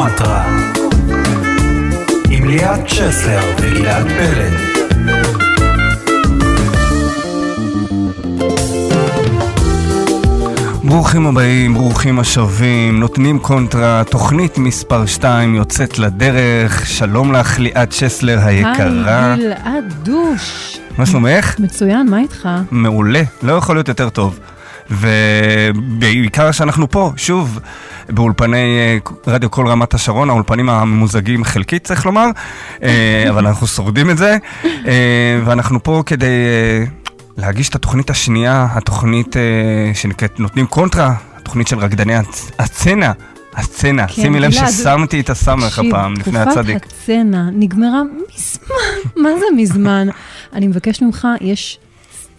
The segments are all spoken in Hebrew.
קונטרה עם ליאת צ'סלר וגלעד פלד ברוכים הבאים, ברוכים השבים, נותנים קונטרה, תוכנית מספר 2 יוצאת לדרך, שלום לך ליאת צ'סלר היקרה. היי, גלעד דוש. מה שלומך? מצוין, מה איתך? מעולה, לא יכול להיות יותר טוב. ובעיקר שאנחנו פה, שוב, באולפני אה, רדיו כל רמת השרון, האולפנים הממוזגים חלקית צריך לומר, אה, אבל אנחנו שורדים את זה, אה, ואנחנו פה כדי להגיש את התוכנית השנייה, התוכנית שנקראת נותנים קונטרה, התוכנית של רקדני הצנע. הסצנה, כן, שימי לב ששמתי את הסמך הפעם לפני הצדיק. תקופת הצנע נגמרה מזמן, מה זה מזמן? אני מבקש ממך, יש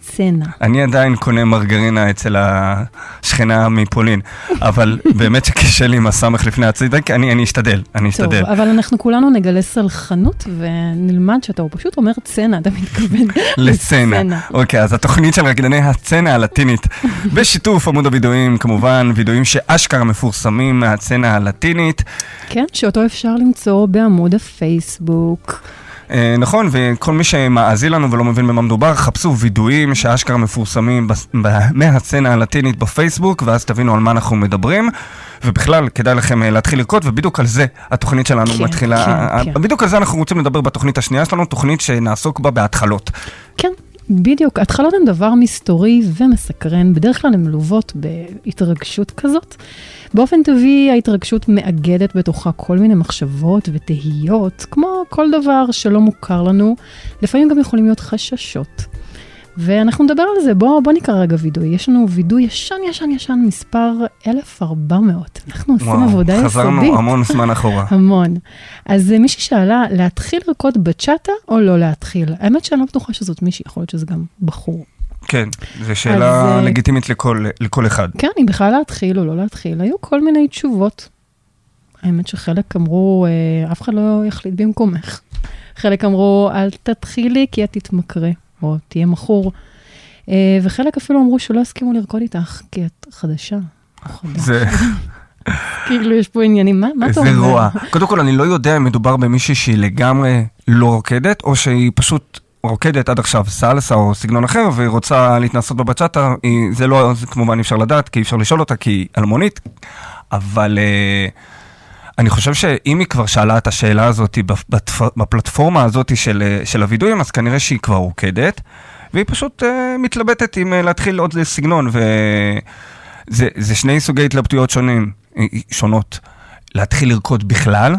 סצנה. אני עדיין קונה מרגרינה אצל השכנה מפולין, אבל באמת שקשה לי עם הסמך לפני הצדק, אני, אני אשתדל, אני אשתדל. טוב, אבל אנחנו כולנו נגלה סלחנות ונלמד שאתה פשוט אומר צנע, אתה מתכוון לצנע. אוקיי, אז התוכנית של רקדני הצנע הלטינית, בשיתוף עמוד הווידואים, כמובן, וידואים שאשכרה מפורסמים מהצנע הלטינית. כן, שאותו אפשר למצוא בעמוד הפייסבוק. אה, נכון, וכל מי שמאזין לנו ולא מבין במה מדובר, חפשו וידואים שאשכרה מפורסמים מהסצנה הלטינית בפייסבוק, ואז תבינו על מה אנחנו מדברים. ובכלל, כדאי לכם אה, להתחיל לרקוד, ובדיוק על זה התוכנית שלנו כן, מתחילה. כן, כן. בדיוק על זה אנחנו רוצים לדבר בתוכנית השנייה שלנו, תוכנית שנעסוק בה בהתחלות. כן, בדיוק, התחלות הן דבר מסתורי ומסקרן, בדרך כלל הן מלוות בהתרגשות כזאת. באופן טבעי ההתרגשות מאגדת בתוכה כל מיני מחשבות ותהיות, כמו כל דבר שלא מוכר לנו, לפעמים גם יכולים להיות חששות. ואנחנו נדבר על זה, בואו בוא נקרא רגע וידוי. יש לנו וידוי ישן ישן ישן, מספר 1400. אנחנו עושים וואו, עבודה יסודית. חזרנו המון זמן אחורה. המון. אז מישהי שאלה, להתחיל לרקוד בצ'אטה או לא להתחיל? האמת שאני לא בטוחה שזאת מישהי, יכול להיות שזה גם בחור. כן, זו שאלה אז, אה, לגיטימית לכל, לכל אחד. כן, אם בכלל להתחיל או לא להתחיל, היו כל מיני תשובות. האמת שחלק אמרו, אה, אף אחד לא יחליט במקומך. חלק אמרו, אל תתחילי כי את תתמכרה. או תהיה מכור. אה, וחלק אפילו אמרו שלא הסכימו לרקוד איתך, כי את חדשה. זה... כאילו, יש פה עניינים, מה, מה אתה אומר? זה רוע. קודם כל, אני לא יודע אם מדובר במישהי שהיא לגמרי לא רוקדת, או שהיא פשוט רוקדת עד עכשיו סלסה או סגנון אחר, והיא רוצה להתנסות בבצ'אטה, זה לא, זה כמובן אי אפשר לדעת, כי אי אפשר לשאול אותה, כי היא אלמונית, אבל... uh, אני חושב שאם היא כבר שאלה את השאלה הזאת בפלטפורמה הזאת של, של הווידויים, אז כנראה שהיא כבר רוקדת, והיא פשוט uh, מתלבטת עם uh, להתחיל עוד סגנון, וזה שני סוגי התלבטויות שונים, שונות. להתחיל לרקוד בכלל,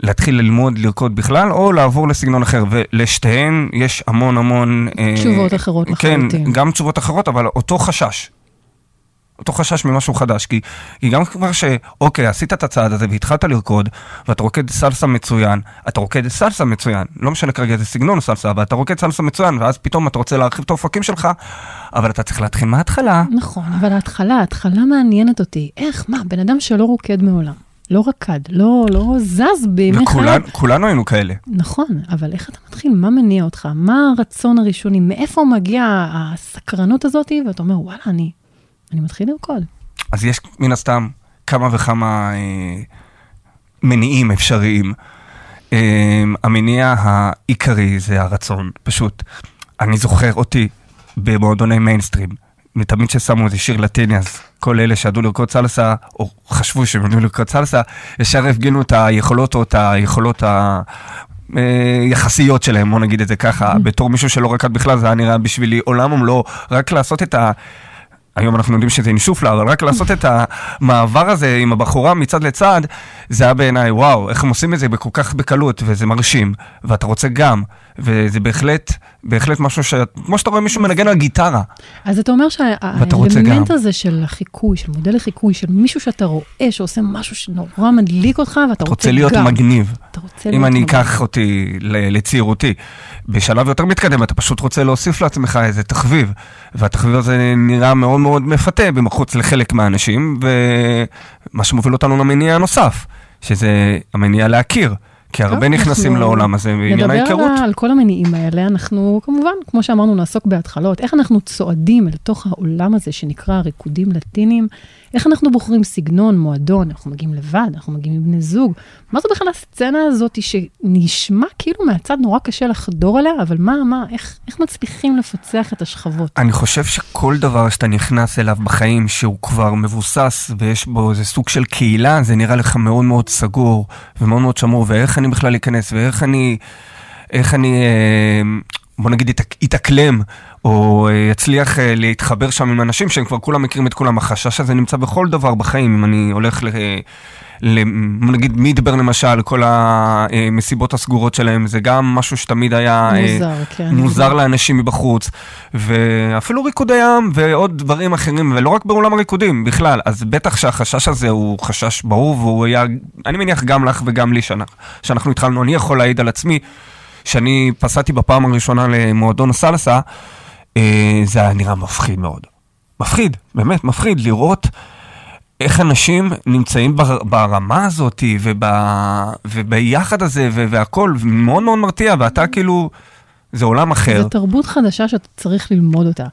להתחיל ללמוד לרקוד בכלל, או לעבור לסגנון אחר, ולשתיהן יש המון המון... תשובות אחרות לחלוטין. כן, גם תשובות אחרות, אבל אותו חשש. אותו חשש ממשהו חדש, כי, כי גם כבר שאוקיי, עשית את הצעד הזה והתחלת לרקוד, ואתה רוקד סלסה מצוין, אתה רוקד סלסה מצוין, לא משנה כרגע איזה סגנון סלסה, אבל אתה רוקד סלסה מצוין, ואז פתאום אתה רוצה להרחיב את האופקים שלך, אבל אתה צריך להתחיל מההתחלה. נכון, אבל ההתחלה, ההתחלה מעניינת אותי. איך, מה, בן אדם שלא רוקד מעולם. לא רקד, לא, לא זז בימי חיי. וכולנו היינו כאלה. נכון, אבל איך אתה מתחיל? מה מניע אותך? מה הרצון הראשוני? מאיפה מגיעה הסקרנות הזאת? ואתה אומר, וואלה, אני אני מתחיל לרקוד. אז יש מן הסתם כמה וכמה אה, מניעים אפשריים. אה, המניע העיקרי זה הרצון, פשוט. אני זוכר אותי במועדוני מיינסטרים, ותמיד כששמו איזה שיר לטיני, אז כל אלה שידעו לרקוד סלסה, או חשבו שהם ידעו לרקוד סלסה, ישר הפגינו את היכולות או את היכולות ה... אה, יחסיות שלהם, בוא נגיד את זה ככה, mm-hmm. בתור מישהו שלא רקד בכלל, זה היה נראה בשבילי עולם ומלואו, רק לעשות את ה... היום אנחנו יודעים שזה אינשוף לה, אבל רק לעשות את המעבר הזה עם הבחורה מצד לצד, זה היה בעיניי, וואו, איך הם עושים את זה בכל כך בקלות, וזה מרשים, ואתה רוצה גם, וזה בהחלט, בהחלט משהו ש... כמו שאתה רואה מישהו מנגן על גיטרה. אז אתה אומר שהאלמנט הזה של החיקוי, של מודל החיקוי, של מישהו שאתה רואה שעושה משהו שנורא מדליק אותך, ואתה רוצה גם. אתה רוצה להיות מגניב. אתה רוצה להיות מגניב. אם אני אקח אותי לצעירותי, בשלב יותר מתקדם, אתה פשוט רוצה להוסיף לעצמך איזה תחביב, והתחביב הזה נראה מאוד מאוד מפתה במחוץ לחלק מהאנשים, ומה שמוביל אותנו למניע הנוסף, שזה המניע להכיר. כי הרבה נכנסים לעולם הזה בעניין ההיכרות. נדבר על כל המניעים האלה, אנחנו כמובן, כמו שאמרנו, נעסוק בהתחלות. איך אנחנו צועדים אל תוך העולם הזה שנקרא ריקודים לטינים, איך אנחנו בוחרים סגנון, מועדון, אנחנו מגיעים לבד, אנחנו מגיעים עם בני זוג. מה זו בכלל הסצנה הזאת שנשמע כאילו מהצד נורא קשה לחדור אליה, אבל מה, מה, איך, איך מצליחים לפצח את השכבות? אני חושב שכל דבר שאתה נכנס אליו בחיים, שהוא כבר מבוסס ויש בו איזה סוג של קהילה, זה נראה לך מאוד מאוד סגור ומאוד מאוד שמור, ואיך אני בכלל אכנס, ואיך אני, איך אני, אה, בוא נגיד, אתאקלם, או אה, יצליח אה, להתחבר שם עם אנשים שהם כבר כולם מכירים את כולם. החשש הזה נמצא בכל דבר בחיים, אם אני הולך ל... נגיד מידבר למשל, כל המסיבות הסגורות שלהם, זה גם משהו שתמיד היה מוזר, כן. מוזר לאנשים מבחוץ, ואפילו ריקודי ים ועוד דברים אחרים, ולא רק בעולם הריקודים בכלל, אז בטח שהחשש הזה הוא חשש ברור, והוא היה, אני מניח גם לך וגם לי, שאנחנו התחלנו, אני יכול להעיד על עצמי, שאני פסעתי בפעם הראשונה למועדון סלסה, אה, זה היה נראה מפחיד מאוד. מפחיד, באמת מפחיד, לראות איך אנשים נמצאים בר, ברמה הזאת וב, וביחד הזה ו, והכל, מאוד מאוד מרתיע, ואתה כאילו, זה עולם אחר. זו תרבות חדשה שאתה צריך ללמוד אותה,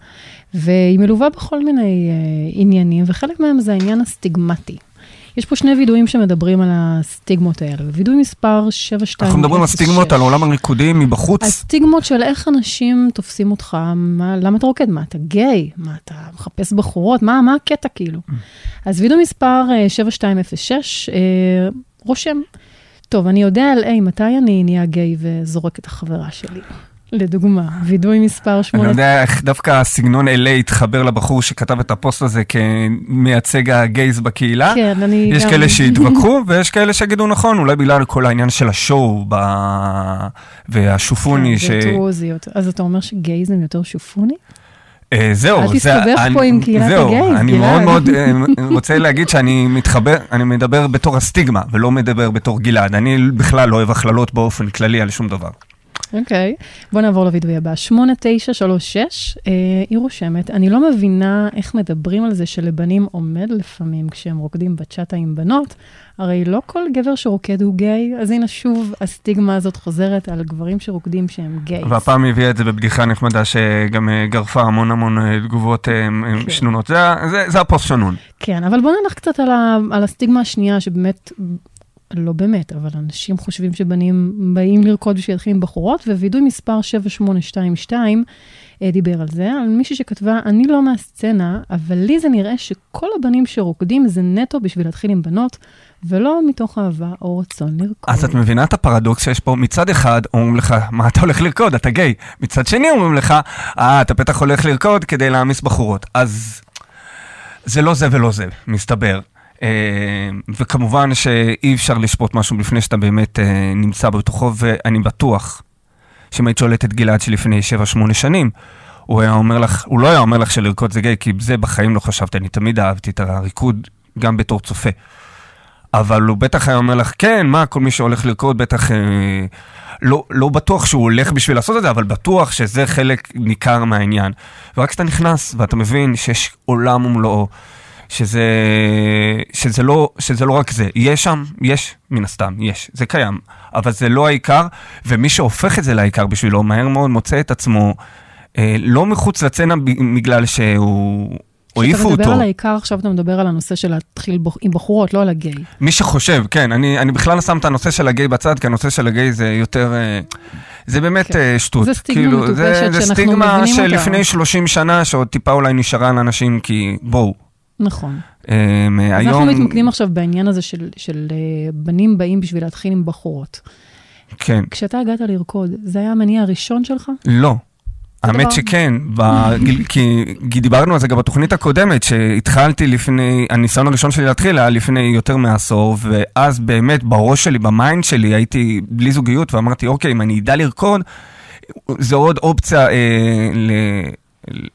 והיא מלווה בכל מיני uh, עניינים, וחלק מהם זה העניין הסטיגמטי. יש פה שני וידויים שמדברים על הסטיגמות האלה. וידוי מספר 7206. אנחנו מדברים על סטיגמות, על עולם הריקודים מבחוץ. הסטיגמות של איך אנשים תופסים אותך, מה, למה אתה רוקד? מה, אתה גיי? מה, אתה מחפש בחורות? מה, מה הקטע כאילו? Mm. אז וידוי מספר 7206 אה, אה, רושם, טוב, אני יודע על A, מתי אני נהיה גיי וזורק את החברה שלי? לדוגמה, וידוי מספר 8. אני לא יודע איך דווקא הסגנון LA התחבר לבחור שכתב את הפוסט הזה כמייצג הגייז בקהילה. כן, אני יש גם... יש כאלה שיתווכחו ויש כאלה שיגידו נכון, אולי בגלל כל העניין של השואו ב... והשופוני. כן, ש... וירטואוזיות. אז אתה אומר שגייז הם יותר שופוני? אה, זהו, אל תסתבך פה עם קהילת הגייז, זהו, אני מאוד מאוד אה, רוצה להגיד שאני מתחבר, אני מדבר בתור הסטיגמה ולא מדבר בתור גלעד. אני בכלל לא אוהב הכללות באופן כללי על שום דבר. אוקיי, okay. בוא נעבור לוידוי הבא. 8936, אה, היא רושמת, אני לא מבינה איך מדברים על זה שלבנים עומד לפעמים כשהם רוקדים בצ'אטה עם בנות, הרי לא כל גבר שרוקד הוא גיי, אז הנה שוב הסטיגמה הזאת חוזרת על גברים שרוקדים שהם גיי. והפעם הביאה את זה בבדיחה נחמדה שגם אה, גרפה המון המון אה, תגובות אה, כן. שנונות. זה, זה, זה הפוסט שנון. כן, אבל בוא נלך קצת על, ה, על הסטיגמה השנייה, שבאמת לא באמת, אבל אנשים חושבים שבנים באים לרקוד בשביל להתחיל עם בחורות, ווידוי מספר 7822 אה, דיבר על זה, על מישהי שכתבה, אני לא מהסצנה, אבל לי זה נראה שכל הבנים שרוקדים זה נטו בשביל להתחיל עם בנות, ולא מתוך אהבה או רצון לרקוד. אז את מבינה את הפרדוקס שיש פה? מצד אחד אומרים לך, מה אתה הולך לרקוד? אתה גיי. מצד שני אומרים לך, אה, אתה בטח הולך לרקוד כדי להעמיס בחורות. אז זה לא זה ולא זה, מסתבר. אה, וכמובן שאי אפשר לשפוט משהו לפני שאתה באמת אה, נמצא בתוכו, ואני בטוח שאם היית שואלת את גלעד שלפני 7-8 שנים, הוא היה אומר לך, הוא לא היה אומר לך שלרקוד זה גיי, כי זה בחיים לא חשבתי, אני תמיד אהבתי את הריקוד גם בתור צופה. אבל הוא בטח היה אומר לך, כן, מה, כל מי שהולך לרקוד בטח... אה, לא, לא בטוח שהוא הולך בשביל לעשות את זה, אבל בטוח שזה חלק ניכר מהעניין. ורק כשאתה נכנס ואתה מבין שיש עולם ומלואו, שזה, שזה, לא, שזה לא רק זה. יש שם, יש, מן הסתם, יש, זה קיים, אבל זה לא העיקר, ומי שהופך את זה לעיקר בשבילו, מהר מאוד מוצא את עצמו אה, לא מחוץ לצנע בגלל שהוא... כשאתה מדבר על העיקר, עכשיו אתה מדבר על הנושא של להתחיל עם בחורות, לא על הגיי. מי שחושב, כן, אני, אני בכלל שם את הנושא של הגיי בצד, כי הנושא של הגיי זה יותר, אה, זה באמת כן. אה, שטות. זה סטיגמה כאילו, מטופשת שאנחנו מבינים אותה. זה סטיגמה שלפני 30 שנה, שעוד טיפה אולי נשארה לאנשים, כי בואו. נכון. Um, אז היום... אנחנו מתמקדים עכשיו בעניין הזה של, של uh, בנים באים בשביל להתחיל עם בחורות. כן. כשאתה הגעת לרקוד, זה היה המניע הראשון שלך? לא. האמת דבר... שכן, בגיל, כי, כי דיברנו על זה גם בתוכנית הקודמת, שהתחלתי לפני, הניסיון הראשון שלי להתחיל היה לפני יותר מעשור, ואז באמת בראש שלי, ב mind שלי, הייתי בלי זוגיות, ואמרתי, אוקיי, אם אני אדע לרקוד, זה עוד אופציה אה, ל,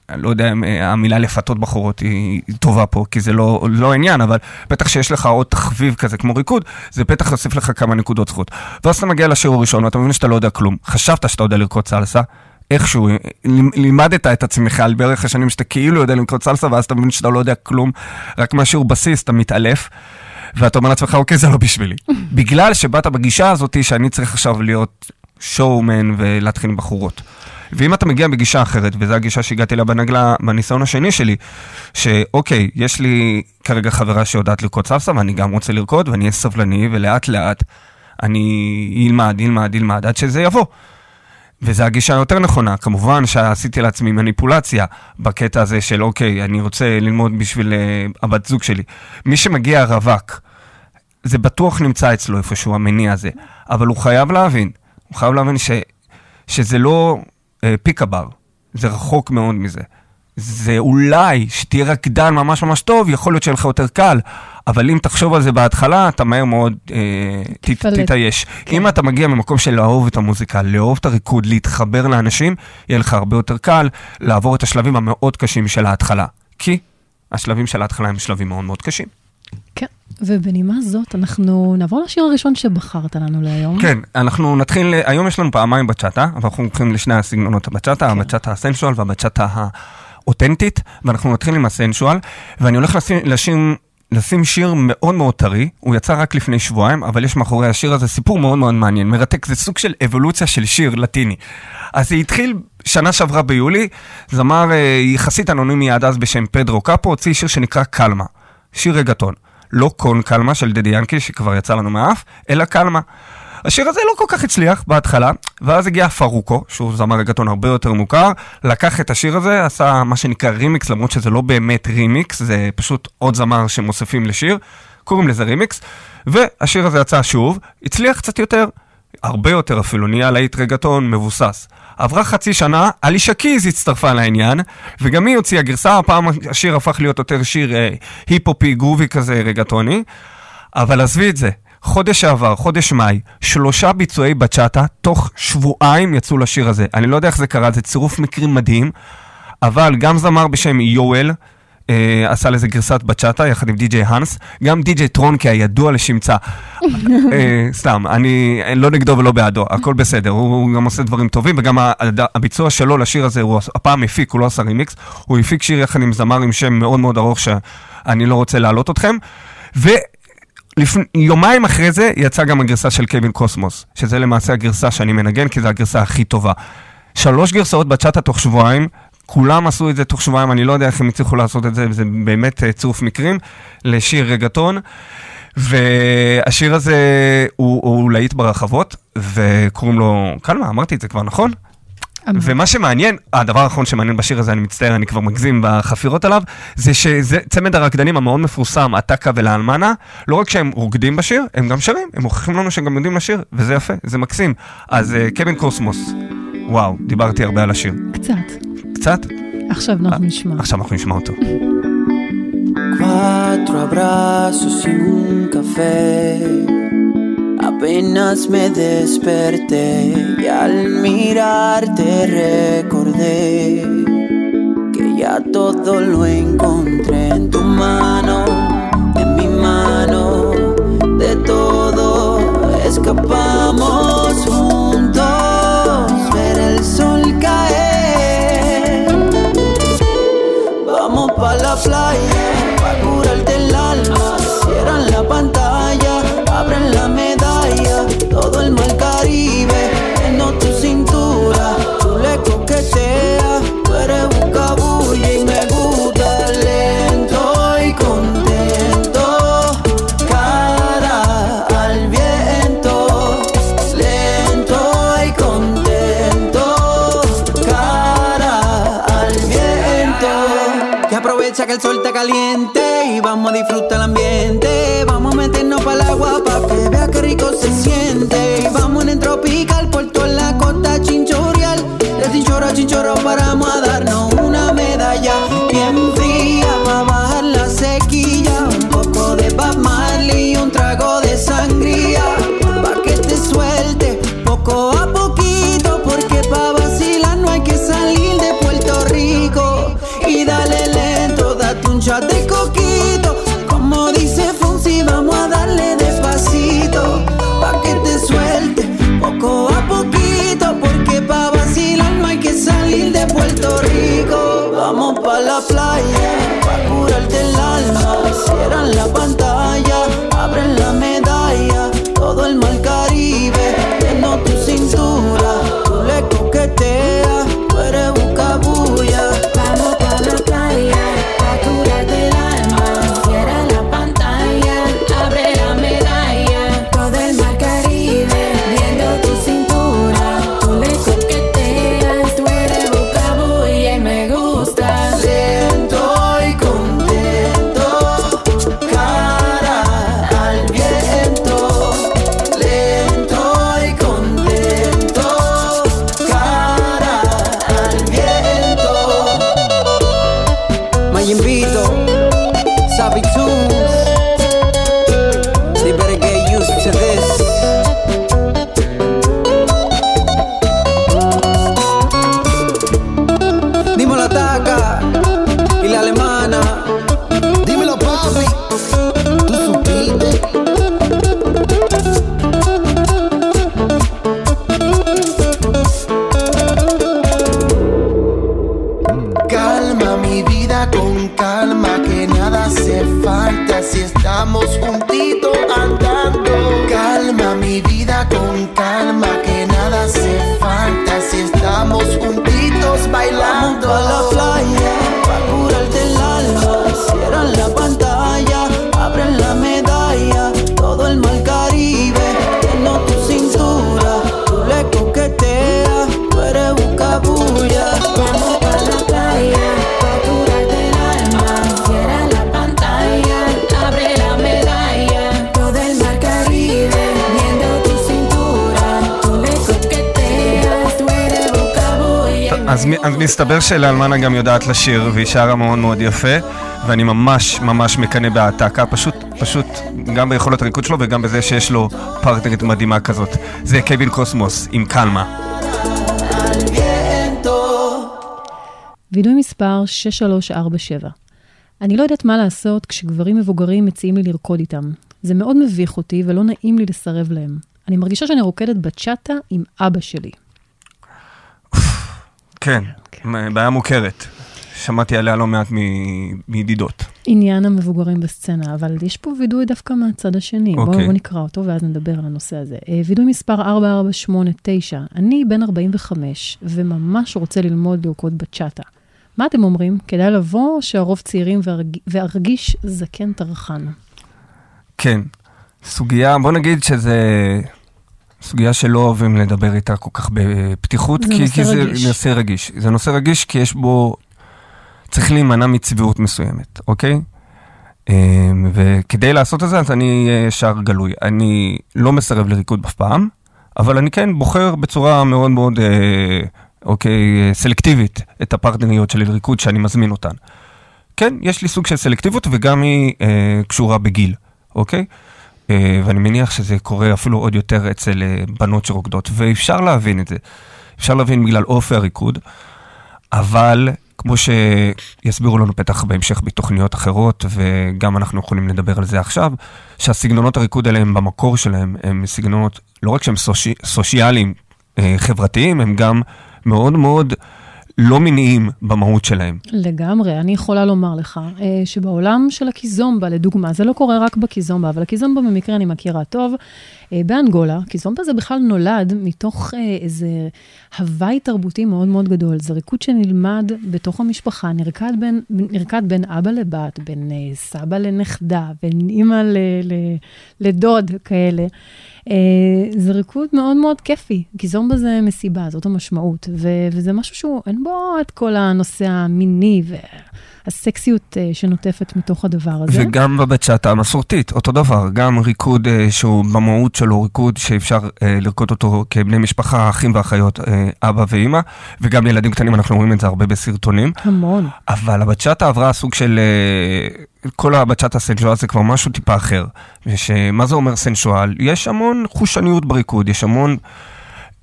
אני לא יודע אם אה, המילה לפתות בחורות היא, טובה פה, כי זה לא, לא עניין, אבל בטח שיש לך עוד תחביב כזה כמו ריקוד, זה בטח יוסיף לך כמה נקודות זכות. ואז אתה מגיע לשיעור הראשון ואתה מבין שאתה לא יודע כלום. חשבת שאתה יודע לרקוד סלסה, איכשהו לימדת את עצמך על בערך השנים שאתה כאילו יודע לרקוד סלסה, ואז אתה מבין שאתה לא יודע כלום, רק מהשיעור בסיס אתה מתעלף. ואתה אומר לעצמך, אוקיי, זה לא בשבילי. בגלל שבאת בגישה הזאת שאני צריך עכשיו להיות שואומן ולהתחיל עם בחורות. ואם אתה מגיע בגישה אחרת, וזו הגישה שהגעתי אליה בנגלה בניסיון השני שלי, שאוקיי, יש לי כרגע חברה שיודעת לרקוד סבסה, ואני גם רוצה לרקוד, ואני אהיה סבלני, ולאט לאט אני אלמד, אלמד, אלמד, עד שזה יבוא. וזו הגישה היותר נכונה. כמובן שעשיתי לעצמי מניפולציה בקטע הזה של אוקיי, אני רוצה ללמוד בשביל uh, הבת זוג שלי. מי שמגיע רווק, זה בטוח נמצא אצלו איפשהו המניע הזה, אבל הוא חייב להבין, הוא חייב להבין ש, שזה לא uh, פיקה בר, זה רחוק מאוד מזה. זה אולי, שתהיה רקדן ממש ממש טוב, יכול להיות שיהיה לך יותר קל, אבל אם תחשוב על זה בהתחלה, אתה מהר מאוד אה, ת, תתייש. כן. אם אתה מגיע ממקום של לאהוב את המוזיקה, לאהוב את הריקוד, להתחבר לאנשים, יהיה לך הרבה יותר קל לעבור את השלבים המאוד קשים של ההתחלה. כי השלבים של ההתחלה הם שלבים מאוד מאוד קשים. כן, ובנימה זאת, אנחנו נעבור לשיר הראשון שבחרת לנו להיום. כן, אנחנו נתחיל, היום יש לנו פעמיים בצ'אטה, אבל אנחנו הולכים לשני הסגנונות הבצ'אטה, כן. הבצ'אטה הסנשואל והבצ'אטה האותנטית, ואנחנו נתחיל עם הסנשואל, ואני הולך לשים, לשים לשים שיר מאוד מאוד טרי, הוא יצא רק לפני שבועיים, אבל יש מאחורי השיר הזה סיפור מאוד מאוד מעניין, מרתק, זה סוג של אבולוציה של שיר לטיני. אז זה התחיל שנה שעברה ביולי, זמר אה, יחסית אנונימי עד אז בשם פדרו קאפו, הוציא שיר שנקרא קלמה, שיר רגטון. לא קון קלמה של דדי ינקי, שכבר יצא לנו מהאף, אלא קלמה. השיר הזה לא כל כך הצליח בהתחלה, ואז הגיע פרוקו, שהוא זמר רגטון הרבה יותר מוכר, לקח את השיר הזה, עשה מה שנקרא רימיקס, למרות שזה לא באמת רימיקס, זה פשוט עוד זמר שמוסיפים לשיר, קוראים לזה רימיקס, והשיר הזה יצא שוב, הצליח קצת יותר, הרבה יותר אפילו, נהיה להיט רגטון מבוסס. עברה חצי שנה, אלישה קיז הצטרפה לעניין, וגם היא הוציאה גרסה, הפעם השיר הפך להיות יותר שיר אה, היפ-הופי groovy כזה רגטוני, אבל עזבי את זה, חודש שעבר, חודש מאי, שלושה ביצועי בצ'אטה, תוך שבועיים יצאו לשיר הזה. אני לא יודע איך זה קרה, זה צירוף מקרים מדהים, אבל גם זמר בשם יואל, אה, עשה לזה גרסת בצ'אטה יחד עם די.ג'יי האנס, גם די.ג'יי טרונקי הידוע לשמצה. אה, סתם, אני לא נגדו ולא בעדו, הכל בסדר, הוא, הוא גם עושה דברים טובים, וגם הביצוע שלו לשיר הזה, הוא הפעם הפיק, הוא לא עשה רימיקס, הוא הפיק שיר יחד עם זמר עם שם מאוד מאוד ארוך שאני לא רוצה להעלות אתכם. ו... לפני, יומיים אחרי זה יצאה גם הגרסה של קווין קוסמוס, שזה למעשה הגרסה שאני מנגן, כי זו הגרסה הכי טובה. שלוש גרסאות בצ'אטה תוך שבועיים, כולם עשו את זה תוך שבועיים, אני לא יודע איך הם הצליחו לעשות את זה, זה באמת אה, צירוף מקרים, לשיר רגטון. והשיר הזה הוא, הוא להיט ברחבות, וקוראים לו, קלמה, אמרתי את זה כבר, נכון? ומה שמעניין, הדבר האחרון שמעניין בשיר הזה, אני מצטער, אני כבר מגזים בחפירות עליו, זה שזה צמד הרקדנים המאוד מפורסם, עתקה ולאלמנה, לא רק שהם רוקדים בשיר, הם גם שרים, הם מוכיחים לנו שהם גם יודעים לשיר, וזה יפה, זה מקסים. אז uh, קווין קוסמוס, וואו, דיברתי הרבה על השיר. קצת. קצת? עכשיו אנחנו נשמע. עכשיו אנחנו נשמע אותו. Cuatro abrazos y un café Apenas me desperté y al mirarte recordé que ya todo lo encontré en tu mano, en mi mano, de todo escapamos juntos, Butterfly. all. Aprovecha que el sol está caliente y vamos a disfrutar el ambiente, vamos a meternos para el agua para que vea que rico se siente. Vamos en tropical, puerto en la costa chinchorreal. De chinchorro a chinchorro paramos a darnos Ya te cogí מסתבר שלאלמנה גם יודעת לשיר, והיא שרה מאוד מאוד יפה, ואני ממש ממש מקנא בהעתקה, פשוט, פשוט, גם ביכולת הריקוד שלו וגם בזה שיש לו פרטנרית מדהימה כזאת. זה קווין קוסמוס עם קלמה. וידוי מספר 6347. אני לא יודעת מה לעשות כשגברים מבוגרים מציעים לי לרקוד איתם. זה מאוד מביך אותי ולא נעים לי לסרב להם. אני מרגישה שאני רוקדת בצ'אטה עם אבא שלי. כן, מ- בעיה מוכרת. שמעתי עליה לא מעט מידידות. עניין המבוגרים בסצנה, אבל יש פה וידוי דווקא מהצד השני. בואו אוקיי. בוא נקרא אותו ואז נדבר על הנושא הזה. אה, וידוי מספר 4489, אני בן 45 וממש רוצה ללמוד לרקוד בצ'אטה. מה אתם אומרים? כדאי לבוא שהרוב צעירים וארג... וארגיש זקן טרחן? כן, סוגיה, בוא נגיד שזה סוגיה שלא אוהבים לדבר איתה כל כך בפתיחות, זה כי, נושא כי זה רגיש. נושא רגיש. זה נושא רגיש כי יש בו, צריך להימנע מצביעות מסוימת, אוקיי? אמ, וכדי לעשות את זה, אז אני אהיה ישר גלוי. אני לא מסרב לריקוד אף פעם, אבל אני כן בוחר בצורה מאוד מאוד, אה, אוקיי, סלקטיבית את הפרטנריות שלי לריקוד שאני מזמין אותן. כן, יש לי סוג של סלקטיביות וגם היא אה, קשורה בגיל, אוקיי? אה, ואני מניח שזה קורה אפילו עוד יותר אצל אה, בנות שרוקדות, ואפשר להבין את זה. אפשר להבין בגלל אופי הריקוד, אבל כמו שיסבירו לנו בטח בהמשך בתוכניות אחרות, וגם אנחנו יכולים לדבר על זה עכשיו, שהסגנונות הריקוד האלה הם במקור שלהם, הם סגנונות לא רק שהם סושי, סושיאליים, אה, חברתיים, הם גם מאוד מאוד לא מיניים במהות שלהם. לגמרי, אני יכולה לומר לך אה, שבעולם של הקיזומבה, לדוגמה, זה לא קורה רק בקיזומבה, אבל הקיזומבה במקרה אני מכירה טוב. אה, באנגולה, קיזומבה זה בכלל נולד מתוך אה, איזה הוואי תרבותי מאוד מאוד גדול. זה ריקוד שנלמד בתוך המשפחה, נרקד בין, נרקד בין אבא לבת, בין סבא לנכדה, בין אימא לדוד, כאלה. אה, זה ריקוד מאוד מאוד כיפי, קיזומבה זה מסיבה, זאת המשמעות, ו, וזה משהו שהוא, אין בו את כל הנושא המיני והסקסיות אה, שנוטפת מתוך הדבר הזה. וגם בבצ'אטה המסורתית, אותו דבר, גם ריקוד אה, שהוא במהות שלו ריקוד שאפשר אה, לרקוד אותו כבני משפחה, אחים ואחיות, אבא ואימא, וגם לילדים קטנים, אנחנו רואים את זה הרבה בסרטונים. המון. אבל הבצ'אטה עברה סוג של... כל הבצ'אטה סנשואל זה כבר משהו טיפה אחר. שמה זה אומר סנשואל? יש המון חושניות בריקוד, יש המון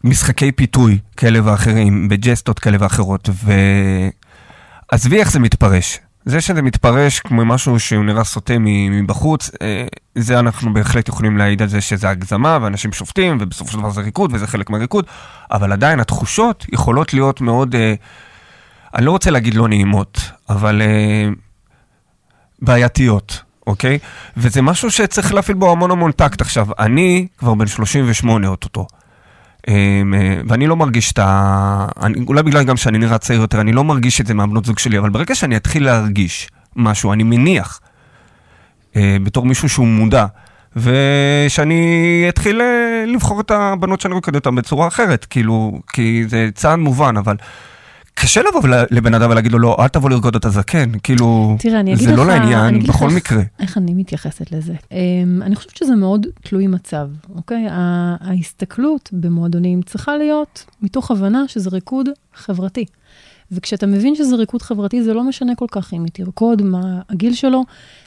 משחקי פיתוי כאלה ואחרים, בג'סטות כאלה ואחרות, ועזבי איך זה מתפרש. זה שזה מתפרש כמו משהו שהוא נראה סוטה מבחוץ, אה, זה אנחנו בהחלט יכולים להעיד על זה שזה הגזמה, ואנשים שופטים, ובסופו של דבר זה ריקוד, וזה חלק מהריקוד, אבל עדיין התחושות יכולות להיות מאוד... אה, אני לא רוצה להגיד לא נעימות, אבל uh, בעייתיות, אוקיי? וזה משהו שצריך להפעיל בו המון המון טקט. עכשיו, אני כבר בן 38 אוטוטו, ואני לא מרגיש את ה... אני, אולי בגלל גם שאני נראה צעיר יותר, אני לא מרגיש את זה מהבנות זוג שלי, אבל ברגע שאני אתחיל להרגיש משהו, אני מניח, uh, בתור מישהו שהוא מודע, ושאני אתחיל uh, לבחור את הבנות שאני רוקד אותן בצורה אחרת, כאילו, כי זה צעד מובן, אבל... קשה לבוא לבן אדם ולהגיד לו, לא, אל תבוא לרקוד את הזקן, כאילו, תראה, אני אגיד זה לך, לא אני לעניין אגיד בכל לך מקרה. איך אני מתייחסת לזה. Um, אני חושבת שזה מאוד תלוי מצב, אוקיי? ההסתכלות במועדונים צריכה להיות מתוך הבנה שזה ריקוד חברתי. וכשאתה מבין שזה ריקוד חברתי, זה לא משנה כל כך אם היא תרקוד, מה הגיל שלו,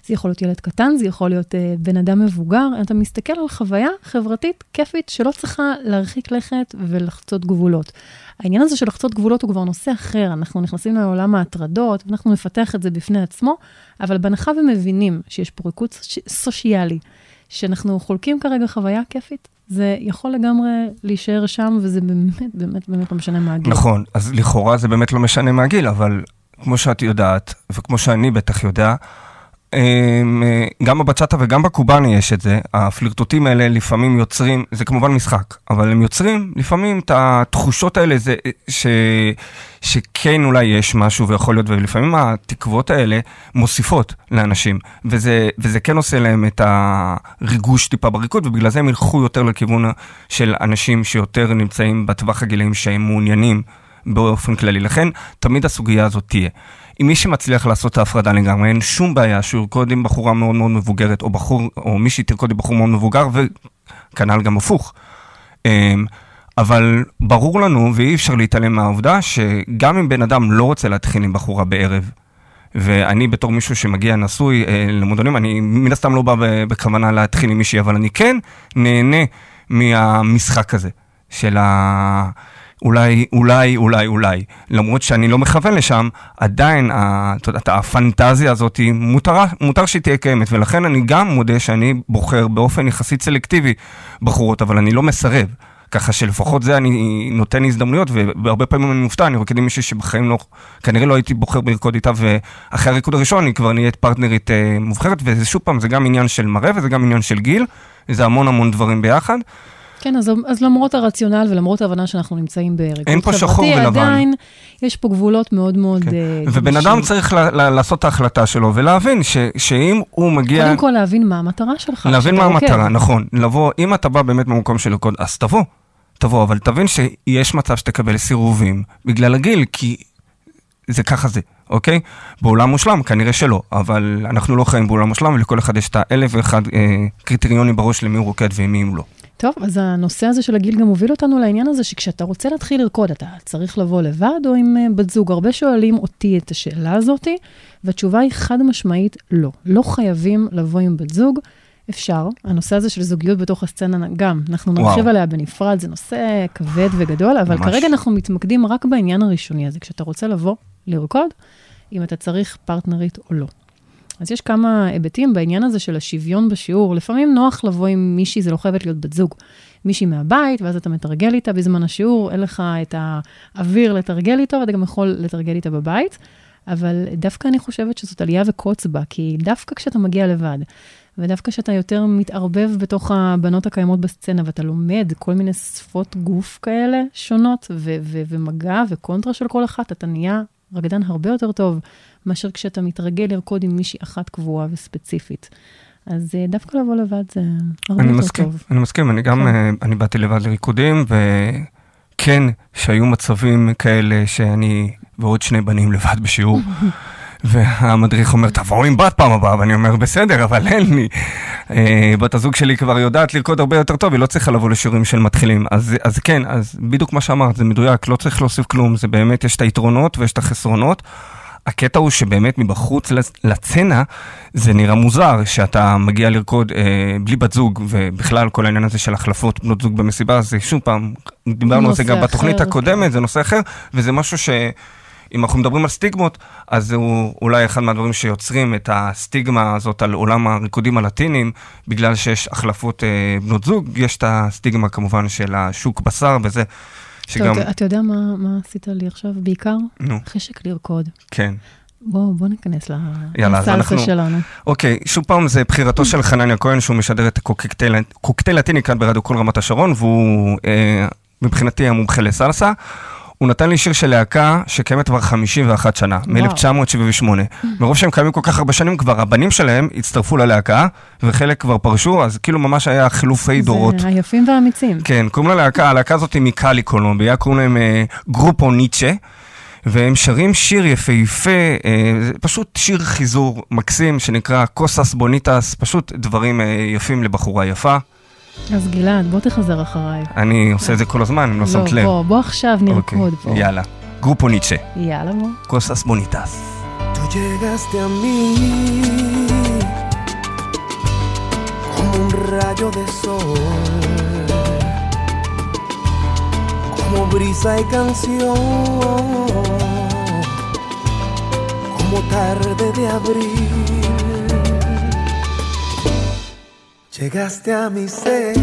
זה יכול להיות ילד קטן, זה יכול להיות uh, בן אדם מבוגר, אתה מסתכל על חוויה חברתית, כיפית, שלא צריכה להרחיק לכת ולחצות גבולות. העניין הזה של לחצות גבולות הוא כבר נושא אחר, אנחנו נכנסים לעולם ההטרדות, ואנחנו נפתח את זה בפני עצמו, אבל בהנחה ומבינים שיש פה ריקוד סוש- סושיאלי, שאנחנו חולקים כרגע חוויה כיפית, זה יכול לגמרי להישאר שם, וזה באמת, באמת, באמת לא משנה מה הגיל. נכון, אז לכאורה זה באמת לא משנה מהגיל, אבל כמו שאת יודעת, וכמו שאני בטח יודע, גם בבצ'אטה וגם בקובאני יש את זה, הפלירטוטים האלה לפעמים יוצרים, זה כמובן משחק, אבל הם יוצרים לפעמים את התחושות האלה, זה, אה, ש, שכן אולי יש משהו ויכול להיות, ולפעמים התקוות האלה מוסיפות לאנשים, וזה, וזה כן עושה להם את הריגוש טיפה בריקוד, ובגלל זה הם ילכו יותר לכיוון של אנשים שיותר נמצאים בטווח הגילאים שהם מעוניינים באופן כללי. לכן, תמיד הסוגיה הזאת תהיה. אם מי שמצליח לעשות את ההפרדה לגמרי, אין שום בעיה שהוא ירקוד עם בחורה מאוד מאוד מבוגרת, או בחור, או מישהי תרקוד עם בחור מאוד מבוגר, וכנ"ל גם הפוך. אמ, אבל ברור לנו, ואי אפשר להתעלם מהעובדה, שגם אם בן אדם לא רוצה להתחיל עם בחורה בערב, ואני בתור מישהו שמגיע נשוי אה, למועדונים, אני מן הסתם לא בא בכוונה להתחיל עם מישהי, אבל אני כן נהנה מהמשחק הזה, של ה... אולי, אולי, אולי, אולי. למרות שאני לא מכוון לשם, עדיין, את יודעת, הפנטזיה הזאת, מותר, מותר שהיא תהיה קיימת, ולכן אני גם מודה שאני בוחר באופן יחסית סלקטיבי בחורות, אבל אני לא מסרב. ככה שלפחות זה אני נותן הזדמנויות, והרבה פעמים אני מופתע, אני רוקד עם מישהי שבחיים לא, כנראה לא הייתי בוחר לרקוד איתה, ואחרי הריקוד הראשון היא כבר נהיית פרטנרית אה, מובחרת, וזה שוב פעם, זה גם עניין של מראה וזה גם עניין של גיל, זה המון המון דברים ביחד. כן, אז, אז למרות הרציונל ולמרות ההבנה שאנחנו נמצאים בריקוד אין פה שחור חברתי, ולבן. עדיין יש פה גבולות מאוד מאוד כן. אה, ובן. אדם צריך ל- ל- לעשות את ההחלטה שלו, ולהבין ש- שאם הוא מגיע... קודם כל להבין מה המטרה שלך. להבין מה רוקד. המטרה, נכון. לבוא, אם אתה בא באמת במקום של לרקוד, אז תבוא. תבוא, אבל תבין שיש מצב שתקבל סירובים בגלל הגיל, כי זה ככה זה, אוקיי? בעולם מושלם, כנראה שלא, אבל אנחנו לא חיים בעולם מושלם, ולכל אחד יש את האלף ואחד אה, קריטריונים בראש למי הוא רוקד ומי הוא לא. טוב, אז הנושא הזה של הגיל גם הוביל אותנו לעניין הזה שכשאתה רוצה להתחיל לרקוד, אתה צריך לבוא לבד או עם אה, בת זוג? הרבה שואלים אותי את השאלה הזאתי, והתשובה היא חד משמעית לא. לא חייבים לבוא עם בת זוג. אפשר, הנושא הזה של זוגיות בתוך הסצנה גם, אנחנו נרחיב. עליה בנפרד, זה נושא כבד וגדול, אבל ממש. כרגע אנחנו מתמקדים רק בעניין הראשוני הזה, כשאתה רוצה לבוא לרקוד, אם אתה צריך פרטנרית או לא. אז יש כמה היבטים בעניין הזה של השוויון בשיעור. לפעמים נוח לבוא עם מישהי, זה לא חייבת להיות בת זוג. מישהי מהבית, ואז אתה מתרגל איתה בזמן השיעור, אין לך את האוויר לתרגל איתו, ואתה גם יכול לתרגל איתה בבית. אבל דווקא אני חושבת שזאת עלייה וקוץ בה, כי דווקא כשאתה מגיע לבד, ודווקא כשאתה יותר מתערבב בתוך הבנות הקיימות בסצנה, ואתה לומד כל מיני שפות גוף כאלה שונות, ו- ו- ומגע וקונטרה של כל אחת, אתה נהיה רקדן הרבה יותר טוב מאשר כשאתה מתרגל לרקוד עם מישהי אחת קבועה וספציפית. אז אה, דווקא לבוא לבד זה הרבה יותר מסכים, טוב. אני מסכים, אני גם, כן. אה, אני באתי לבד לריקודים, וכן, שהיו מצבים כאלה שאני ועוד שני בנים לבד בשיעור. והמדריך אומר, תבואו עם בת פעם הבאה, ואני אומר, בסדר, אבל אין לי. אה, בת הזוג שלי כבר יודעת לרקוד הרבה יותר טוב, היא לא צריכה לבוא לשיעורים של מתחילים. אז, אז כן, אז בדיוק מה שאמרת, זה מדויק, לא צריך להוסיף כלום, זה באמת, יש את היתרונות ויש את החסרונות. הקטע הוא שבאמת מבחוץ לצ- לצנה זה נראה מוזר שאתה מגיע לרקוד אה, בלי בת זוג ובכלל כל העניין הזה של החלפות בנות זוג במסיבה זה שוב פעם דיברנו על זה גם בתוכנית אחר, הקודמת זה נושא אחר וזה משהו שאם אנחנו מדברים על סטיגמות אז הוא אולי אחד מהדברים שיוצרים את הסטיגמה הזאת על עולם הריקודים הלטינים בגלל שיש החלפות אה, בנות זוג יש את הסטיגמה כמובן של השוק בשר וזה שגם טוב, אתה- אתה יודע מה, מה עשית לי עכשיו בעיקר? נו חשק לרקוד. כן. בוא, בוא ניכנס לסלסה אנחנו- שלנו. אוקיי, שוב פעם זה בחירתו של חנניה כהן שהוא משדר את קוקטייל קוקטייל לטיני כאן ברדיו כל רמת השרון והוא אה, מבחינתי המומחה לסלסה. הוא נתן לי שיר של להקה שקיימת כבר 51 שנה, מ-1978. מרוב שהם קיימים כל כך הרבה שנים כבר, הבנים שלהם הצטרפו ללהקה, וחלק כבר פרשו, אז כאילו ממש היה חילופי דורות. זה היפים והאמיצים. כן, קוראים ללהקה, הלהקה הזאת היא מקאלי קולומביה, קוראים להם אה, גרופו ניטשה, והם שרים שיר יפהפה, אה, פשוט שיר חיזור מקסים שנקרא קוסס בוניטס, פשוט דברים אה, יפים לבחורה יפה. אז גלעד, בוא תחזר אחריי. אני עושה את זה כל הזמן, אם לא שמת לב. בוא, בוא עכשיו אוקיי, נרקוד פה. יאללה. גרופו ניטשה, יאללה, בוא. קוסס בוניטס. Tú llegaste a mí como un rayo de sol, como brisa y canción, como tarde de abril. Llegaste a mi ser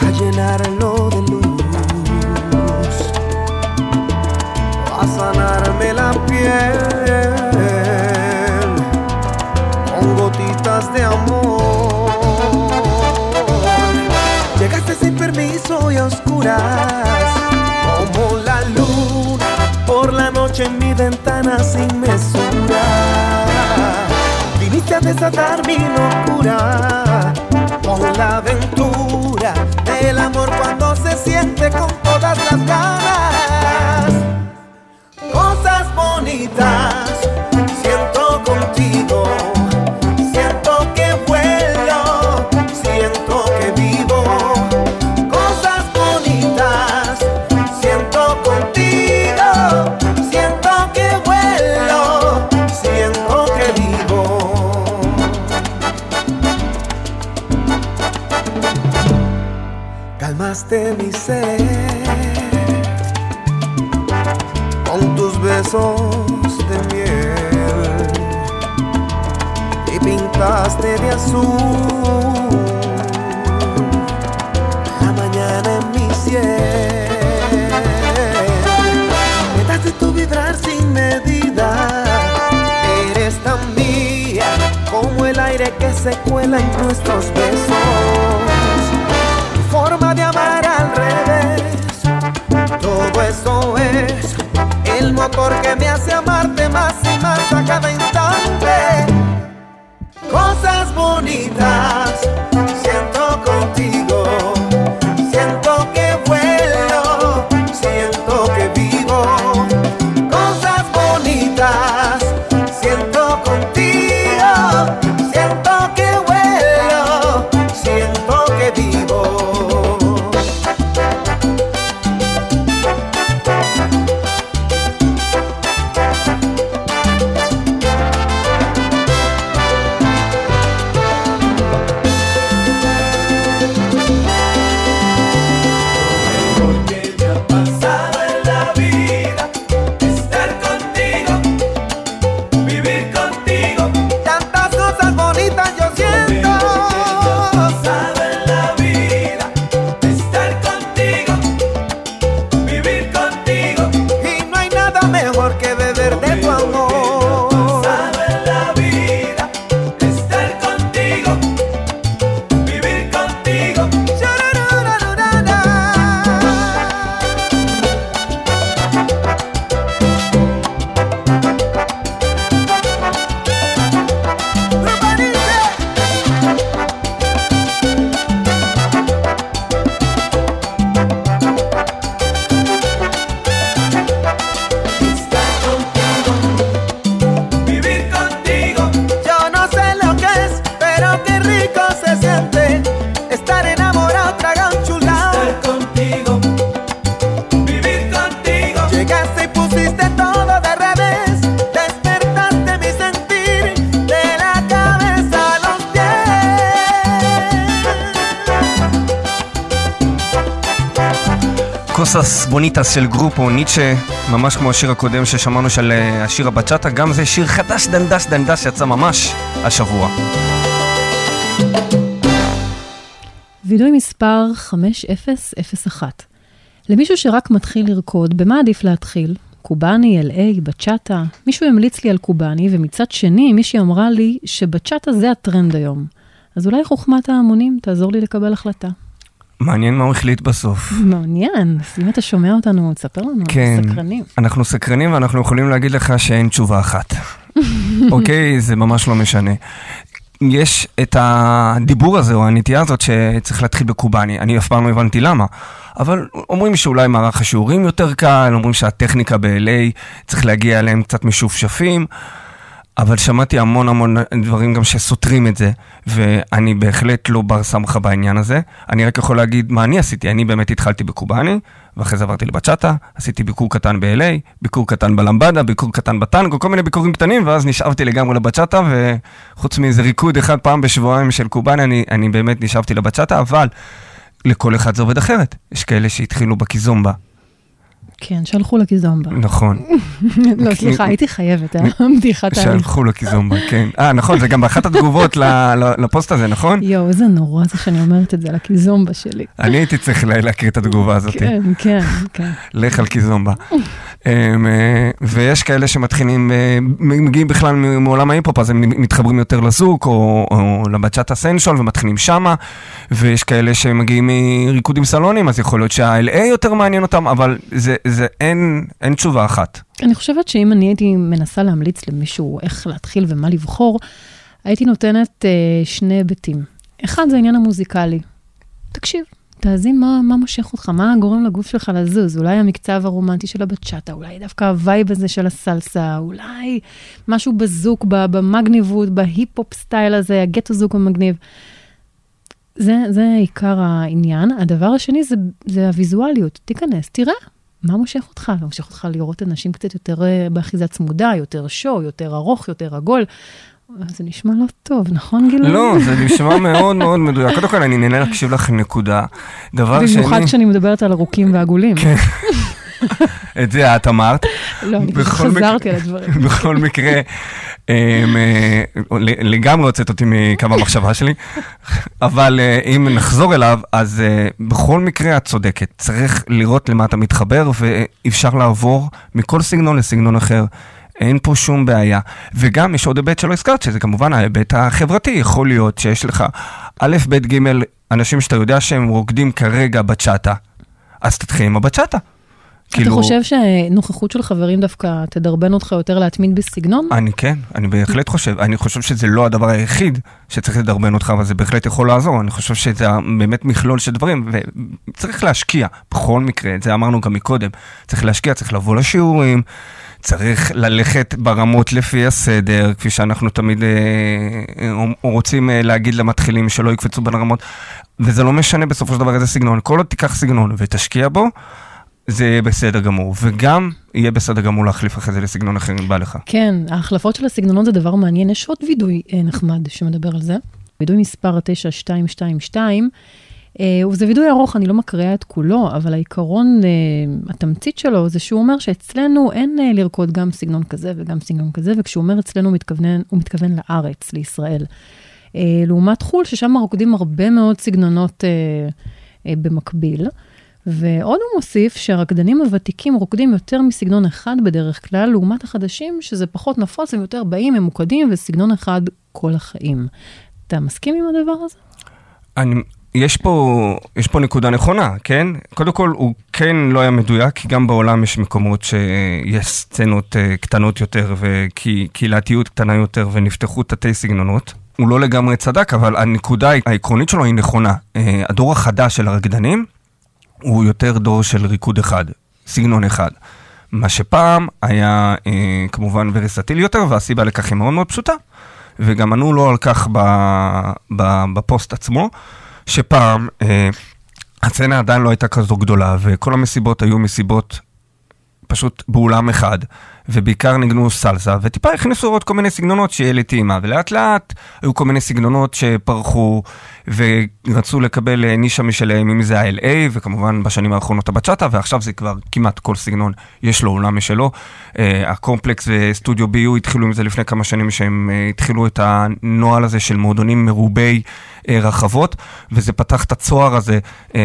a llenarlo de luz a sanarme la piel con gotitas de amor. Llegaste sin permiso y a oscuras, como la luna por la noche en mi ventana sin mesura. Desatar mi locura con la aventura del amor cuando se siente con todas las ganas cosas bonitas siento contigo. Llenaste mi ser con tus besos de miel y pintaste de azul la mañana en mi cielo. Me das de tu vibrar sin medida, eres tan mía como el aire que se cuela en nuestros besos. El motor que me hace amarte más y más a cada instante. Cosas bonitas בוניטס של גרופו ניטשה, ממש כמו השיר הקודם ששמענו של אה, השיר הבצ'אטה, גם זה שיר חדש דנדש דנדש שיצא ממש השבוע. וידוי מספר 5001. למישהו שרק מתחיל לרקוד, במה עדיף להתחיל? קובאני, LA, בצ'אטה? מישהו המליץ לי על קובאני, ומצד שני, מישהי אמרה לי שבצ'אטה זה הטרנד היום. אז אולי חוכמת ההמונים תעזור לי לקבל החלטה. מעניין מה הוא החליט בסוף. מעניין, אז אם אתה שומע אותנו, תספר לנו, כן. אנחנו סקרנים. אנחנו סקרנים ואנחנו יכולים להגיד לך שאין תשובה אחת. אוקיי? זה ממש לא משנה. יש את הדיבור הזה, או הנטייה הזאת, שצריך להתחיל בקובאני. אני אף פעם לא הבנתי למה. אבל אומרים שאולי מערך השיעורים יותר קל, אומרים שהטכניקה ב-LA צריך להגיע אליהם קצת משופשפים. אבל שמעתי המון המון דברים גם שסותרים את זה, ואני בהחלט לא בר סמכה בעניין הזה. אני רק יכול להגיד מה אני עשיתי. אני באמת התחלתי בקובאני, ואחרי זה עברתי לבצ'אטה, עשיתי ביקור קטן ב-LA, ביקור קטן בלמבדה, ביקור קטן בטנגו, כל מיני ביקורים קטנים, ואז נשאבתי לגמרי לבצ'אטה, וחוץ מאיזה ריקוד אחד פעם בשבועיים של קובאני, אני, אני באמת נשאבתי לבצ'אטה, אבל לכל אחד זה עובד אחרת. יש כאלה שהתחילו בקיזומבה, כן, שהלכו לקיזומבה. נכון. לא, סליחה, הייתי חייבת, אה? בדיחת ההליך. שהלכו לקיזומבה, כן. אה, נכון, זה גם באחת התגובות לפוסט הזה, נכון? יואו, איזה נורא זה שאני אומרת את זה, לקיזומבה שלי. אני הייתי צריך לה- להקריא את התגובה הזאת. כן, כן, כן. לך על קיזומבה. אמ, אה, ויש כאלה שמתחילים, אה, מגיעים בכלל מעולם ההיפ-הופ, אז הם מתחברים יותר לזוק, או, או לבצ'אטה סנשול, ומתחילים שמה, ויש כאלה שמגיעים מריקודים סלונים, אז יכול להיות שה-LA יותר מעניין אותם, אבל זה, זה אין, אין תשובה אחת. אני חושבת שאם אני הייתי מנסה להמליץ למישהו איך להתחיל ומה לבחור, הייתי נותנת אה, שני היבטים. אחד זה העניין המוזיקלי. תקשיב, תאזין מה, מה מושך אותך, מה גורם לגוף שלך לזוז. אולי המקצב הרומנטי של הבצ'אטה, אולי דווקא ה vibe הזה של הסלסה, אולי משהו בזוק, במגניבות, בהיפ-הופ style הזה, הגטו זוק המגניב. זה, זה עיקר העניין. הדבר השני זה, זה הוויזואליות. תיכנס, תראה. מה מושך אותך? מושך אותך לראות אנשים קצת יותר אה, באחיזה צמודה, יותר שואו, יותר ארוך, יותר עגול. זה נשמע לא טוב, נכון גלעד? לא, זה נשמע מאוד מאוד מדויק. קודם כל, אני נהנה להקשיב לך נקודה. דבר שני, במיוחד כשאני מדברת על ארוכים ועגולים. כן. את זה את אמרת. לא, אני פשוט חזרתי על הדברים. בכל מקרה, אמ, אה, לגמרי הוצאת אותי מקו המחשבה שלי, אבל אה, אם נחזור אליו, אז אה, בכל מקרה את צודקת. צריך לראות למה אתה מתחבר, ואפשר לעבור מכל סגנון לסגנון אחר. אין פה שום בעיה. וגם יש עוד היבט שלא הזכרת, שזה כמובן ההיבט החברתי. יכול להיות שיש לך א', ב', ג', אנשים שאתה יודע שהם רוקדים כרגע בצ'אטה, אז תתחיל עם הבצ'אטה. אתה חושב שנוכחות של חברים דווקא תדרבן אותך יותר להתמיד בסגנון? אני כן, אני בהחלט חושב. אני חושב שזה לא הדבר היחיד שצריך לדרבן אותך, אבל זה בהחלט יכול לעזור. אני חושב שזה באמת מכלול של דברים, וצריך להשקיע, בכל מקרה, את זה אמרנו גם מקודם. צריך להשקיע, צריך לבוא לשיעורים, צריך ללכת ברמות לפי הסדר, כפי שאנחנו תמיד אה, רוצים אה, להגיד למתחילים שלא יקפצו בין הרמות, וזה לא משנה בסופו של דבר איזה סגנון. כל עוד תיקח סגנון ותשקיע בו, זה יהיה בסדר גמור, וגם יהיה בסדר גמור להחליף אחרי זה לסגנון אחר אם בא לך. כן, ההחלפות של הסגנונות זה דבר מעניין. יש עוד וידוי אה, נחמד שמדבר על זה. וידוי מספר 9222, אה, וזה וידוי ארוך, אני לא מקריאה את כולו, אבל העיקרון, אה, התמצית שלו, זה שהוא אומר שאצלנו אין לרקוד גם סגנון כזה וגם סגנון כזה, וכשהוא אומר אצלנו, הוא מתכוון, הוא מתכוון לארץ, לישראל. לעומת חו"ל, ששם רוקדים הרבה מאוד סגנונות במקביל. ועוד הוא מוסיף שהרקדנים הוותיקים רוקדים יותר מסגנון אחד בדרך כלל, לעומת החדשים, שזה פחות נפוץ, הם יותר באים, ממוקדים, וסגנון אחד כל החיים. אתה מסכים עם הדבר הזה? אני, יש פה, יש פה נקודה נכונה, כן? קודם כל, הוא כן לא היה מדויק, כי גם בעולם יש מקומות שיש סצנות uh, קטנות יותר וקהילתיות קטנה יותר ונפתחו תתי סגנונות. הוא לא לגמרי צדק, אבל הנקודה העקרונית שלו היא נכונה. Uh, הדור החדש של הרקדנים הוא יותר דור של ריקוד אחד, סגנון אחד. מה שפעם היה אה, כמובן ורסטילי יותר, והסיבה לכך היא מאוד מאוד פשוטה, וגם ענו לו על כך ב, ב, בפוסט עצמו, שפעם אה, הסצנה עדיין לא הייתה כזו גדולה, וכל המסיבות היו מסיבות פשוט באולם אחד, ובעיקר ניגנו סלסה, וטיפה הכניסו עוד כל מיני סגנונות שיהיה לי טעימה, ולאט לאט היו כל מיני סגנונות שפרחו, ורצו לקבל אה, נישה משלהם, אם זה ה-LA, וכמובן בשנים האחרונות הבצ'אטה, ועכשיו זה כבר כמעט כל סגנון, יש לו עולם משלו. Uh, הקומפלקס וסטודיו BU התחילו עם זה לפני כמה שנים, שהם uh, התחילו את הנוהל הזה של מועדונים מרובי רחבות, וזה פתח את הצוהר הזה uh,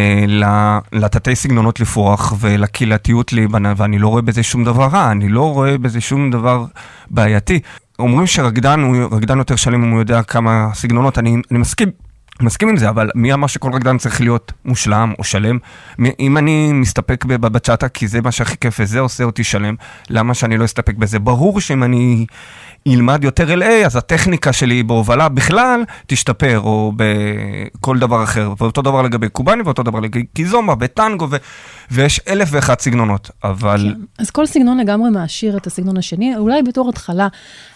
לתתי סגנונות לפרוח ולקהילתיות להיבנה, ואני לא רואה בזה שום דבר רע, אני לא רואה בזה שום דבר בעייתי. אומרים שרקדן הוא רקדן יותר שלם אם הוא יודע כמה סגנונות, אני, אני מסכים. מסכים עם זה, אבל מי אמר שכל רקדן צריך להיות מושלם או שלם? אם אני מסתפק בבצ'אטה כי זה מה שהכי כיף וזה עושה אותי שלם, למה שאני לא אסתפק בזה? ברור שאם אני ילמד יותר LA, אז הטכניקה שלי בהובלה בכלל תשתפר, או בכל דבר אחר. ואותו דבר לגבי קובאני, ואותו דבר לגבי קיזומה וטנגו, ו- ויש אלף ואחת סגנונות, אבל... כן. אז כל סגנון לגמרי מעשיר את הסגנון השני. אולי בתור התחלה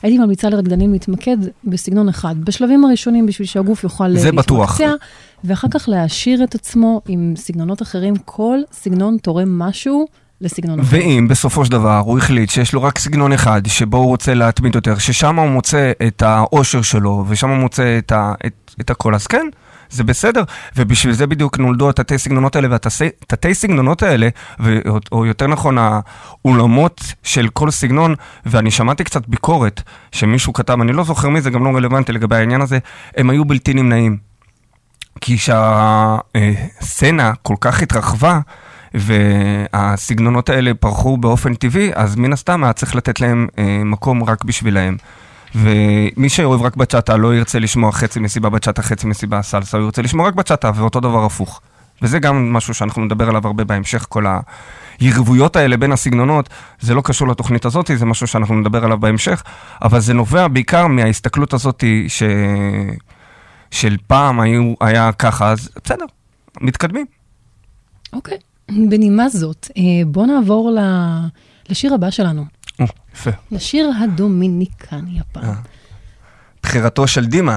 הייתי ממליצה לרקדנים להתמקד בסגנון אחד, בשלבים הראשונים, בשביל שהגוף יוכל בטוח. להתמקצע, ואחר כך להעשיר את עצמו עם סגנונות אחרים. כל סגנון תורם משהו לסגנון אחר. ואם בסופו של דבר הוא החליט שיש לו רק סגנון אחד, שבו הוא רוצה להתמיד יותר, ששם הוא מוצא את האושר שלו, ושם הוא מוצא את, ה, את, את הכל, אז כן, זה בסדר. ובשביל זה בדיוק נולדו התתי סגנונות האלה, והתתי סגנונות האלה, ו, או, יותר נכון, האולמות של כל סגנון, ואני שמעתי קצת ביקורת שמישהו כתב, אני לא זוכר מי, זה גם לא רלוונטי לגבי העניין הזה, הם היו בלתי נמנעים. כי שהסצנה כל כך התרחבה, והסגנונות האלה פרחו באופן טבעי, אז מן הסתם היה צריך לתת להם אה, מקום רק בשבילהם. ומי שאוהב רק בצ'אטה לא ירצה לשמוע חצי מסיבה בצ'אטה, חצי מסיבה סלסה, הוא ירצה לשמוע רק בצ'אטה, ואותו דבר הפוך. וזה גם משהו שאנחנו נדבר עליו הרבה בהמשך, כל היריבויות האלה בין הסגנונות, זה לא קשור לתוכנית הזאת, זה משהו שאנחנו נדבר עליו בהמשך, אבל זה נובע בעיקר מההסתכלות הזאת ש... של פעם היו, היה ככה, אז בסדר, מתקדמים. אוקיי. בנימה זאת, אה, בוא נעבור ל- לשיר הבא שלנו. יפה. לשיר הדומיניקני הפעם. בחירתו של דימה.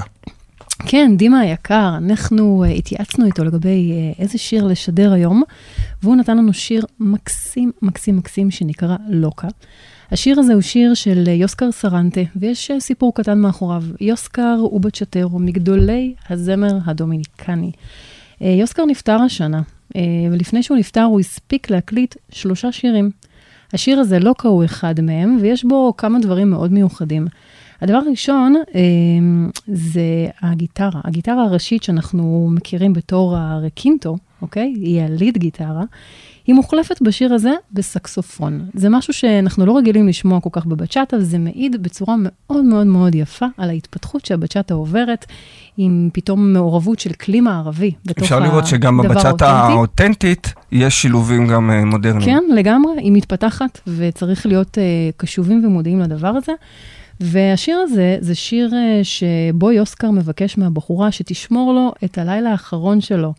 כן, דימה היקר, אנחנו uh, התייעצנו איתו לגבי איזה שיר לשדר היום, והוא נתן לנו שיר מקסים, מקסים, מקסים, שנקרא לוקה. השיר הזה הוא שיר של אה, יוסקר סרנטה, ויש אה, סיפור קטן מאחוריו. יוסקר ובצ'טרו, מגדולי הזמר הדומיניקני. אה, יוסקר נפטר השנה, אה, ולפני שהוא נפטר הוא הספיק להקליט שלושה שירים. השיר הזה לא קראו אחד מהם, ויש בו כמה דברים מאוד מיוחדים. הדבר הראשון אה, זה הגיטרה. הגיטרה הראשית שאנחנו מכירים בתור הרקינטו, אוקיי? היא הליד גיטרה. היא מוחלפת בשיר הזה בסקסופון. זה משהו שאנחנו לא רגילים לשמוע כל כך בבצ'אטה, וזה מעיד בצורה מאוד מאוד מאוד יפה על ההתפתחות שהבצ'אטה עוברת, עם פתאום מעורבות של כלי מערבי בתוך אפשר לראות שגם הדבר בבצ'אטה האותנטי. האותנטית יש שילובים גם אה, מודרניים. כן, לגמרי, היא מתפתחת, וצריך להיות uh, קשובים ומודעים לדבר הזה. והשיר הזה, זה שיר uh, שבו יוסקר מבקש מהבחורה שתשמור לו את הלילה האחרון שלו.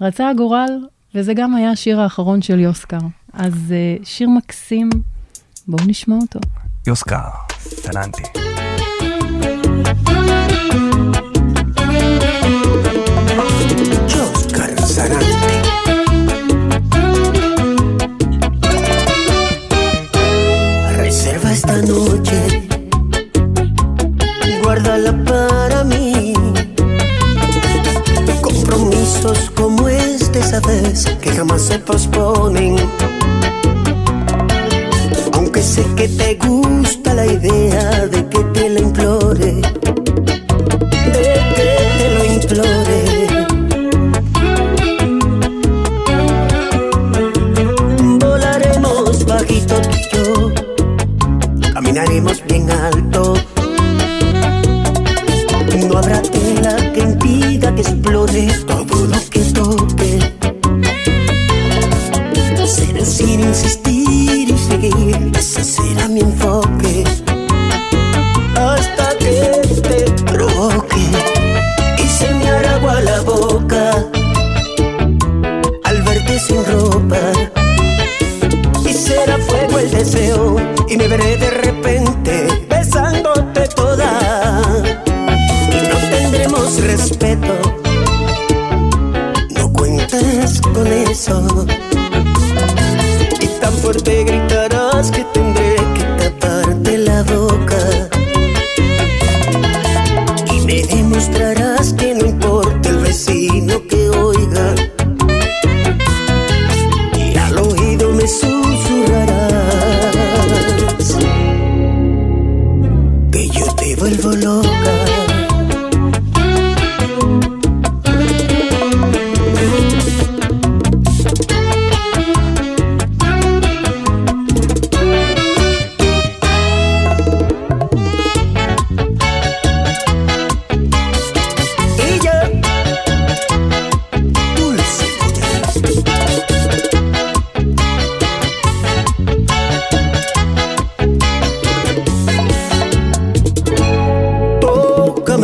רצה הגורל, וזה גם היה השיר האחרון של יוסקר. אז uh, שיר מקסים, בואו נשמע אותו. יוסקר, Sarante. Reserva esta noche, sabes que jamás se posponen. Aunque sé que te gusta la idea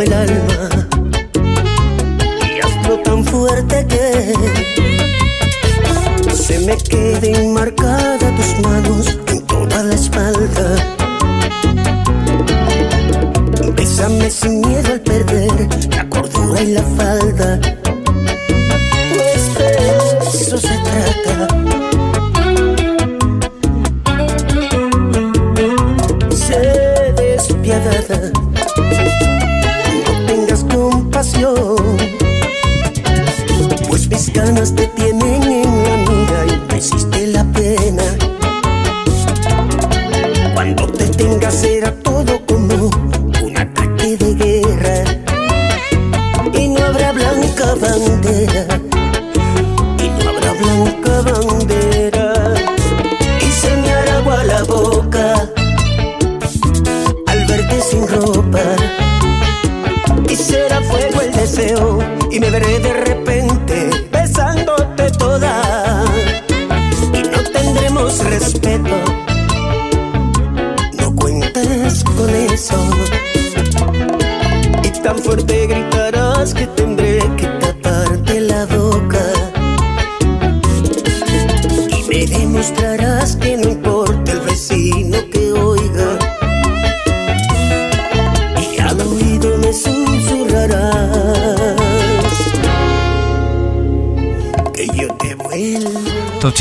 criminal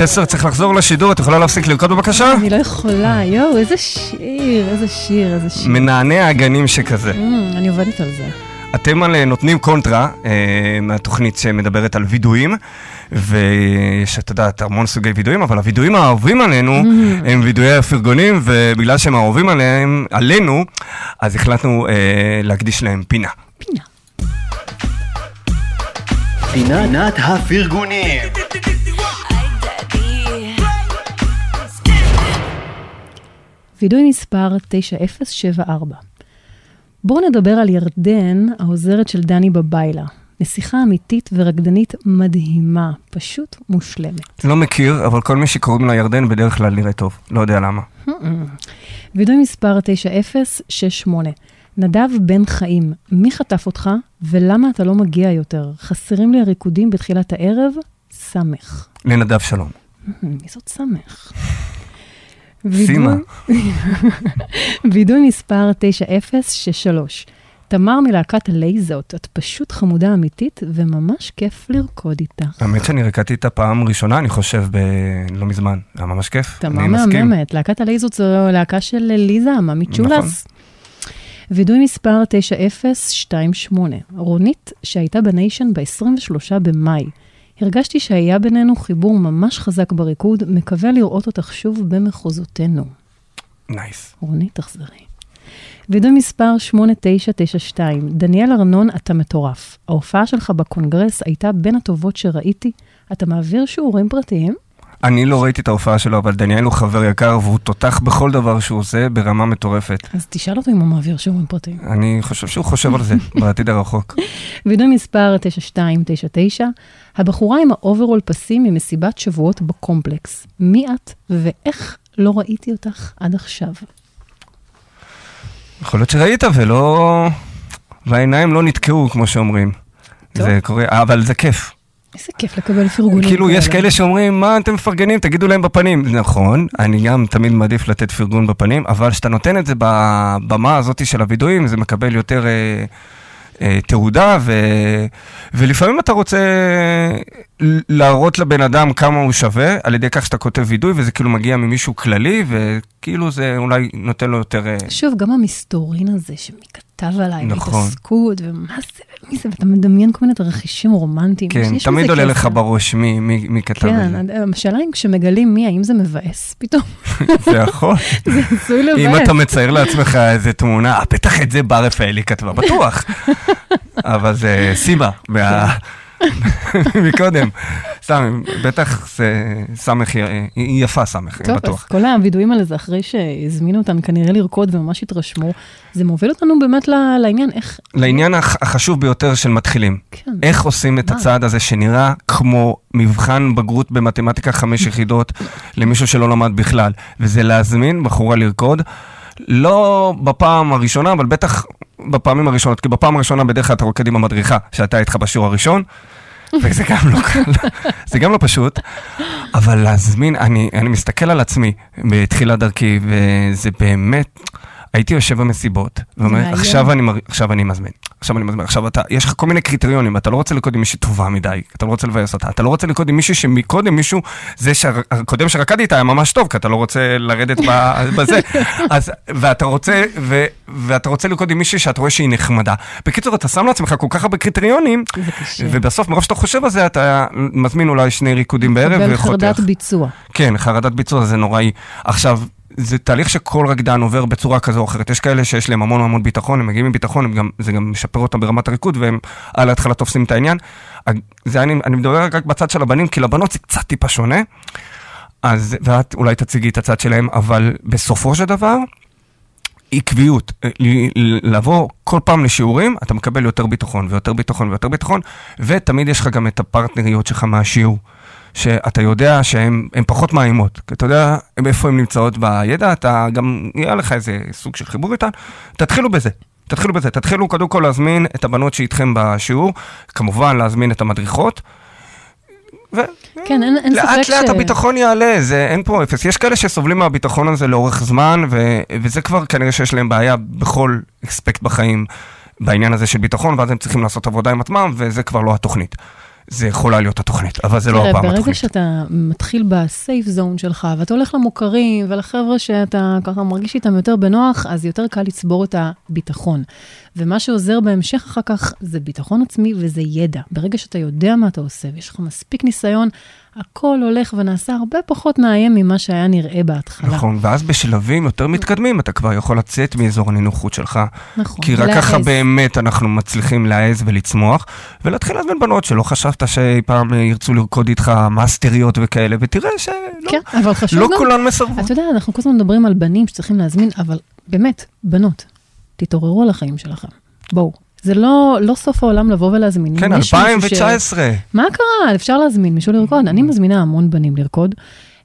צ'סר צריך לחזור לשידור, את יכולה להפסיק לרקוד בבקשה? אני לא יכולה, יואו, איזה שיר, איזה שיר, איזה שיר. מנענע הגנים שכזה. Mm, אני עובדת על זה. אתם על אה, נותנים קונטרה אה, מהתוכנית שמדברת על וידויים, ויש, את יודעת, המון סוגי וידויים, אבל הוידויים האהובים עלינו הם וידויי הפרגונים, ובגלל שהם אהובים עליהם, עלינו, אז החלטנו אה, להקדיש להם פינה. פינה. פינת הפרגונים. וידוי מספר 9074. בואו נדבר על ירדן, העוזרת של דני בביילה. נסיכה אמיתית ורקדנית מדהימה, פשוט מושלמת. לא מכיר, אבל כל מי שקוראים לה ירדן בדרך כלל נראה טוב, לא יודע למה. וידוי מספר 9068. נדב בן חיים, מי חטף אותך ולמה אתה לא מגיע יותר? חסרים לי הריקודים בתחילת הערב? סמך. לנדב שלום. מי זאת סמך? סימה. וידוי מספר 9063. תמר מלהקת הלייזות, את פשוט חמודה אמיתית וממש כיף לרקוד איתך. האמת שאני רקדתי את הפעם הראשונה, אני חושב, ב... לא מזמן. היה ממש כיף. תמר אני מסכים. מהממת, להקת הלייזות זו להקה של ליזה, עממית נכון. צ'ולס. וידוי מספר 9028, רונית, שהייתה בניישן ב-23 במאי. הרגשתי שהיה בינינו חיבור ממש חזק בריקוד, מקווה לראות אותך שוב במחוזותינו. נייס. רונית, תחזרי. וידוי מספר 8992, דניאל ארנון, אתה מטורף. ההופעה שלך בקונגרס הייתה בין הטובות שראיתי. אתה מעביר שיעורים פרטיים? אני לא ראיתי את ההופעה שלו, אבל דניאל הוא חבר יקר והוא תותח בכל דבר שהוא עושה ברמה מטורפת. אז תשאל אותו אם הוא מעביר שיעורים פרטיים. אני חושב שהוא חושב על זה בעתיד הרחוק. וידוי מספר 9299, הבחורה עם האוברול פסים ממסיבת שבועות בקומפלקס. מי את ואיך לא ראיתי אותך עד עכשיו? יכול להיות שראית ולא... והעיניים לא נתקעו, כמו שאומרים. טוב. זה קורה, אבל זה כיף. איזה כיף לקבל פרגונים כאילו, יש כאלה שאומרים, מה אתם מפרגנים? תגידו להם בפנים. נכון, אני גם תמיד מעדיף לתת פרגון בפנים, אבל כשאתה נותן את זה בבמה הזאת של הווידואים, זה מקבל יותר אה, תעודה, ו, ולפעמים אתה רוצה להראות לבן אדם כמה הוא שווה, על ידי כך שאתה כותב וידוי, וזה כאילו מגיע ממישהו כללי, וכאילו זה אולי נותן לו יותר... אה, שוב, גם המסתורין הזה שמי כתב עליי, נכון. והתעסקות, ומה זה, מי זה, ואתה מדמיין כל מיני תרחישים רומנטיים. כן, תמיד עולה לך. בראש מי, מי, מי כתב את זה. כן, השאלה אם כשמגלים מי, האם זה מבאס פתאום? זה יכול. זה עשוי לבאס. אם אתה מצייר לעצמך איזה תמונה, "אה, בטח את זה בר רפאלי כתבה, בטוח. אבל זה סימה, מה... מקודם. סתם, בטח זה סמך, היא היא יפה סמך, טוב, אז בטוח. כל הווידואים על זה, אחרי שהזמינו אותם כנראה לרקוד וממש התרשמו, זה מוביל אותנו באמת לעניין איך... לעניין הח- החשוב ביותר של מתחילים. כן. איך עושים את? הצעד הזה שנראה כמו מבחן בגרות במתמטיקה חמש יחידות למישהו שלא למד בכלל, וזה להזמין בחורה לרקוד. לא בפעם הראשונה, אבל בטח בפעמים הראשונות, כי בפעם הראשונה בדרך כלל אתה רוקד עם המדריכה שהייתה איתך בשיעור הראשון, וזה גם לא קל, זה גם לא פשוט, אבל להזמין, אני, אני מסתכל על עצמי בתחילת דרכי, וזה באמת, הייתי יושב במסיבות, ואומר. עכשיו אני, עכשיו אני מזמין, עכשיו אני מזמין, עכשיו אתה, יש לך כל מיני קריטריונים, אתה לא רוצה לרקוד עם מישהי טובה מדי, אתה לא רוצה לבאס אותה, אתה לא רוצה לרקוד עם מישהו שמקודם מישהו, זה שהקודם שרקד איתה היה ממש טוב, כי אתה לא רוצה לרדת בזה, אז, ואתה רוצה, ו, ואתה רוצה לרקוד עם מישהי שאתה רואה שהיא נחמדה. בקיצור, אתה שם לעצמך כל כך הרבה קריטריונים. ובסוף, מרוב שאתה חושב על זה, אתה מזמין אולי שני ריקודים בערב וחותך. חרדת ביצוע. כן, חרדת ביצוע זה נוראי. עכשיו, זה תהליך שכל רקדן עובר בצורה כזו או אחרת. יש כאלה שיש להם המון המון ביטחון, הם מגיעים עם ביטחון, גם, זה גם משפר אותם ברמת הריקוד, והם על ההתחלה תופסים את העניין. זה אני, אני מדבר רק בצד של הבנים, כי לבנות זה קצת טיפה שונה. אז, ואת אולי תציגי את הצד שלהם, אבל בסופו של דבר, עקביות, אה, לבוא כל פעם לשיעורים, אתה מקבל יותר ביטחון ויותר ביטחון ויותר ביטחון, ותמיד יש לך גם את הפרטנריות שלך מהשיעור, שאתה יודע שהן הן פחות מאיימות, כי אתה יודע איפה הן נמצאות בידע, אתה גם, יהיה לך איזה סוג של חיבור איתן, תתחילו בזה. תתחילו בזה, תתחילו קודם כל להזמין את הבנות שאיתכם בשיעור, כמובן להזמין את המדריכות, ו... כן, אין, אין ספק לאט ש... לאט הביטחון יעלה, זה אין פה אפס. יש כאלה שסובלים מהביטחון הזה לאורך זמן, ו, וזה כבר כנראה שיש להם בעיה בכל אספקט בחיים בעניין הזה של ביטחון, ואז הם צריכים לעשות עבודה עם עצמם, וזה כבר לא התוכנית. זה יכולה להיות התוכנית, אבל זה לא הפעם ברגע התוכנית. שאתה מתחיל בסייף זון שלך, ואתה הולך למוכרים ולחבר'ה שאתה ככה מרגיש איתם יותר בנוח, אז יותר קל לצבור את הביטחון. ומה שעוזר בהמשך אחר כך זה ביטחון עצמי וזה ידע. ברגע שאתה יודע מה אתה עושה ויש לך מספיק ניסיון, הכל הולך ונעשה הרבה פחות מאיים ממה שהיה נראה בהתחלה. נכון, ואז בשלבים יותר מתקדמים אתה כבר יכול לצאת מאזור הנינוחות שלך. נכון. כי רק ככה. באמת אנחנו מצליחים להעז ולצמוח, ולהתחיל להזמין בנות שלא חשבת שאי פעם ירצו לרקוד איתך מאסטריות וכאלה, ותראה שלא כן, אבל חשוב לא גם... כולן מסרבות. אתה יודע, אנחנו כל הזמן מדברים על בנים שצריכים להזמין, אבל באמת, בנות, תתעוררו על החיים שלכם. בואו. זה לא, לא סוף העולם לבוא ולהזמין. כן, אם יש מישהו ש- 2019. מה קרה? אפשר להזמין מישהו לרקוד. אני מזמינה המון בנים לרקוד.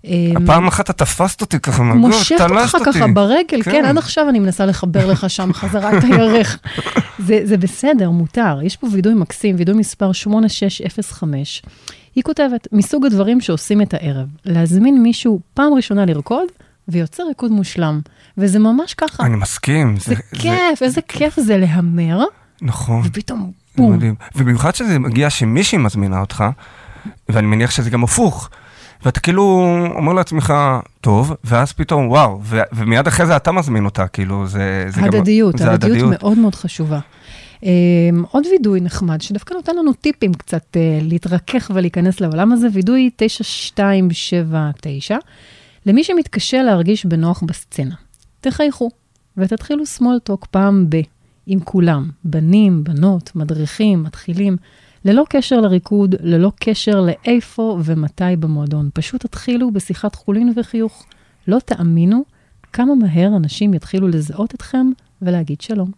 אמ, הפעם אחת אתה תפסת אותי ככה מושך אותך תלשת אותי. ככה ברגל, כן. כן, עד עכשיו אני מנסה לחבר לך שם חזרה את הירך. זה, זה בסדר, מותר. יש פה וידוי מקסים, וידוי מספר 8605. היא כותבת, מסוג הדברים שעושים את הערב, להזמין מישהו פעם ראשונה לרקוד, ויוצר ריקוד מושלם. וזה ממש ככה. אני מסכים. זה כיף, איזה כיף זה להמר, נכון. ופתאום בום. מדהים. ובמיוחד שזה מגיע שמישהי מזמינה אותך, ואני מניח שזה גם הפוך. ואתה כאילו אומר לעצמך, טוב, ואז פתאום, וואו, ו- ומיד אחרי זה אתה מזמין אותה, כאילו, זה, זה גם... הדדיות, זה הדדיות מאוד מאוד חשובה. Um, עוד וידוי נחמד, שדווקא נותן לנו טיפים קצת uh, להתרכך ולהיכנס לעולם הזה, וידוי 9279, למי שמתקשה להרגיש בנוח בסצנה. תחייכו ותתחילו small talk פעם ב, עם כולם, בנים, בנות, מדריכים, מתחילים, ללא קשר לריקוד, ללא קשר לאיפה ומתי במועדון. פשוט תתחילו בשיחת חולין וחיוך. לא תאמינו כמה מהר אנשים יתחילו לזהות אתכם ולהגיד שלום.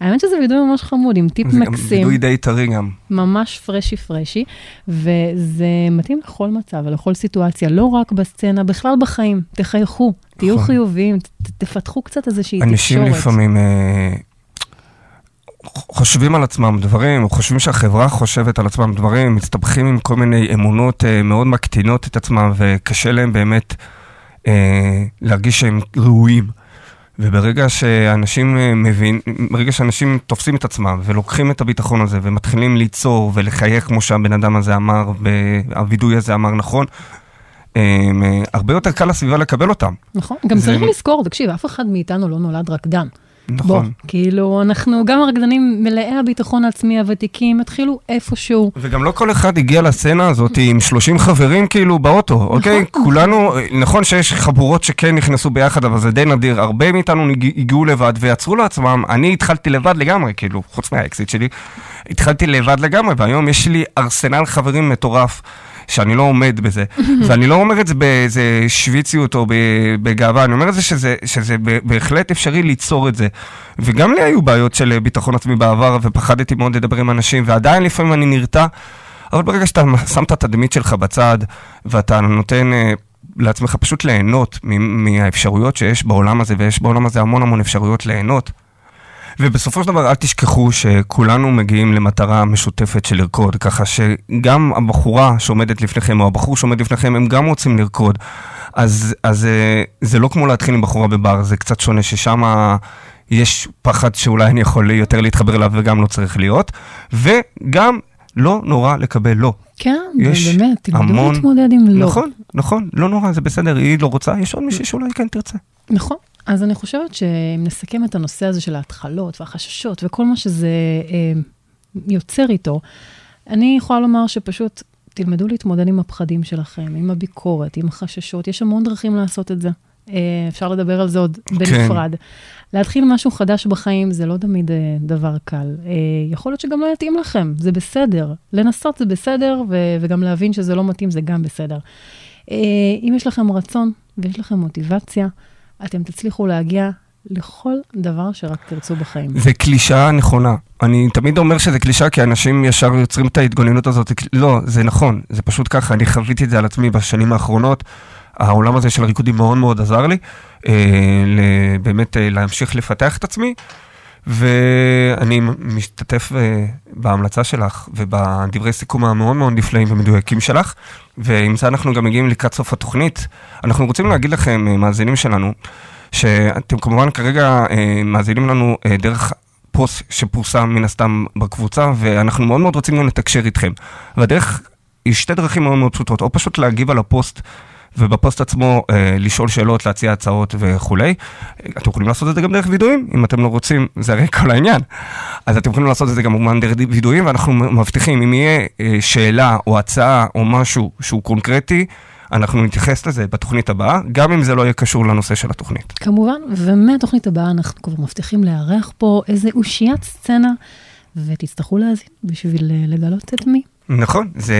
האמת שזה וידוי ממש חמוד, עם טיפ זה גם מקסים, וידוי די טרי גם. ממש פרשי פרשי, וזה מתאים לכל מצב ולכל סיטואציה, לא רק בסצנה, בכלל בחיים. תחייכו, תהיו נכון. חיוביים, ת- תפתחו קצת איזושהי אנשים תקשורת. לפעמים אה, חושבים על עצמם דברים, חושבים שהחברה חושבת על עצמם דברים, מסתבכים עם כל מיני אמונות אה, מאוד מקטינות את עצמם, וקשה להם באמת אה, להרגיש שהם ראויים. וברגע שאנשים אה, מבין, ברגע שאנשים תופסים את עצמם ולוקחים את הביטחון הזה ומתחילים ליצור ולחייך כמו שהבן אדם הזה אמר, והווידוי הזה אמר נכון, אה, אה, הרבה יותר קל לסביבה לקבל אותם. נכון, גם זה- צריך לזכור, תקשיב, אף אחד מאיתנו לא נולד רקדן. בוא, נכון. כאילו, אנחנו, גם הרקדנים מלאי הביטחון העצמי הוותיקים, התחילו איפשהו. וגם לא כל אחד הגיע לסצנה הזאת עם 30 חברים כאילו באוטו, אוקיי? כולנו, נכון שיש חבורות שכן נכנסו ביחד, אבל זה די נדיר. הרבה מאיתנו הג- הגיעו לבד ויצרו לעצמם, אני התחלתי לבד לגמרי, כאילו, חוץ מהאקסית שלי, התחלתי לבד לגמרי, והיום יש לי ארסנל חברים מטורף. שאני לא עומד בזה, ואני לא אומר את זה באיזה שוויציות או בגאווה, אני אומר את זה שזה, שזה בהחלט אפשרי ליצור את זה. וגם לי היו בעיות של ביטחון עצמי בעבר, ופחדתי מאוד לדבר עם אנשים, ועדיין לפעמים אני נרתע, אבל ברגע שאתה שם את התדמית שלך בצד, ואתה נותן אה, לעצמך פשוט ליהנות מהאפשרויות שיש בעולם הזה, ויש בעולם הזה המון המון אפשרויות ליהנות. ובסופו של דבר אל תשכחו שכולנו מגיעים למטרה משותפת של לרקוד, ככה שגם הבחורה שעומדת לפניכם או הבחור שעומד לפניכם, הם גם רוצים לרקוד. אז, אז אה, זה לא כמו להתחיל עם בחורה בבר, זה קצת שונה, ששם יש פחד שאולי אני יכול יותר להתחבר אליו וגם לא צריך להיות, וגם לא נורא לקבל לא. כן, יש באמת, תלמדו המון- להתמודד עם לא. נכון, נכון, לא נורא, זה בסדר, היא לא רוצה, יש עוד מישהי שאולי כן תרצה. נכון. אז אני חושבת שאם נסכם את הנושא הזה של ההתחלות והחששות וכל מה שזה אה, יוצר איתו, אני יכולה לומר שפשוט תלמדו להתמודד עם הפחדים שלכם, עם הביקורת, עם החששות. יש המון דרכים לעשות את זה. אה, אפשר לדבר על זה עוד בנפרד. להתחיל משהו חדש בחיים זה לא תמיד אה, דבר קל. אה, יכול להיות שגם לא יתאים לכם, זה בסדר. לנסות זה בסדר, ו- וגם להבין שזה לא מתאים זה גם בסדר. אה, אם יש לכם רצון ויש לכם מוטיבציה, אתם תצליחו להגיע לכל דבר שרק תרצו בחיים. זה קלישאה נכונה. אני תמיד אומר שזה קלישאה כי אנשים ישר יוצרים את ההתגוננות הזאת. לא, זה נכון, זה פשוט ככה, אני חוויתי את זה על עצמי בשנים האחרונות. העולם הזה של הריקודים מאוד מאוד עזר לי, אה, באמת אה, להמשיך לפתח את עצמי, ואני משתתף אה, בהמלצה שלך ובדברי סיכום המאוד מאוד נפלאים ומדויקים שלך, ועם זה אנחנו גם מגיעים לקראת סוף התוכנית. אנחנו רוצים להגיד לכם, אה, מאזינים שלנו, שאתם כמובן כרגע אה, מאזינים לנו דרך פוסט שפורסם מן הסתם בקבוצה, ואנחנו מאוד מאוד רוצים גם לתקשר איתכם. והדרך, היא שתי דרכים מאוד מאוד פשוטות, או פשוט להגיב על הפוסט. ובפוסט עצמו אה, לשאול שאלות, להציע הצעות וכולי. אתם יכולים לעשות את זה גם דרך וידויים, אם אתם לא רוצים, זה הרי כל העניין. אז אתם יכולים לעשות את זה גם דרך וידויים, ואנחנו מבטיחים, אם יהיה אה, שאלה או הצעה או משהו שהוא קונקרטי, אנחנו נתייחס לזה בתוכנית הבאה, גם אם זה לא יהיה קשור לנושא של התוכנית. כמובן, ומהתוכנית הבאה אנחנו כבר מבטיחים לארח פה איזה אושיית סצנה, ותצטרכו להאזין בשביל אה, לגלות את מי. נכון, זה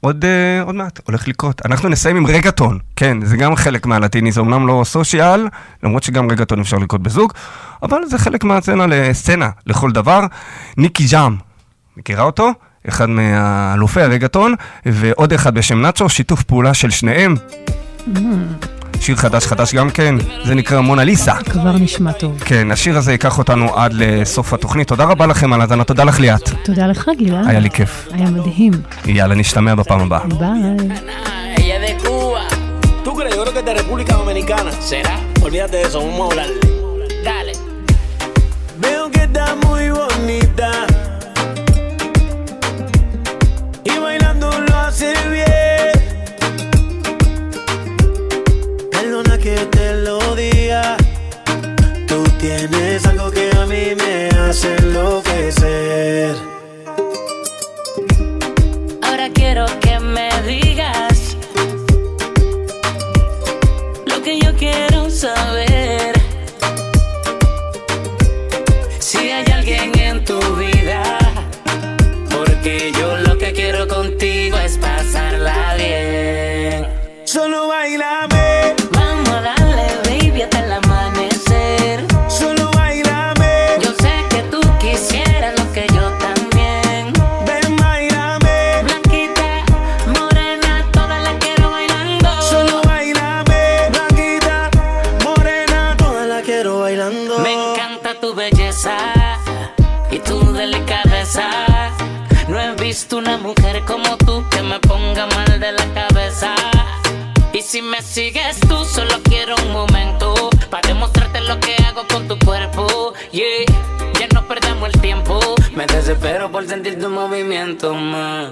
עוד, אה, עוד מעט הולך לקרות. אנחנו נסיים עם רגטון, כן, זה גם חלק מהלטיני, זה אמנם לא סושיאל, למרות שגם רגטון אפשר לקרות בזוג, אבל זה חלק מהסצנה לסצנה לכל דבר. ניקי ג'אם, מכירה אותו? אחד מאלופי הרגטון, ועוד אחד בשם נאצ'ו, שיתוף פעולה של שניהם. שיר חדש חדש גם כן, זה נקרא מונליסה. כבר נשמע טוב. כן, השיר הזה ייקח אותנו עד לסוף התוכנית. תודה רבה לכם על ההאזנה, תודה לך ליאת. תודה לך, גלעד. היה לי כיף. היה מדהים. יאללה, נשתמע בפעם הבאה. ביי. Ella es de Cuba. ¿Tú tienes algo que a mí me hace enloquecer. Ahora quiero que me digas lo que yo quiero saber. Me ponga mal de la cabeza. Y si me sigues tú, solo quiero un momento para demostrarte lo que hago con tu cuerpo. Yeah, ya no perdamos el tiempo. Me desespero por sentir tu movimiento, más.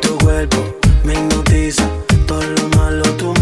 Tu cuerpo me hipnotiza, todo lo malo tú me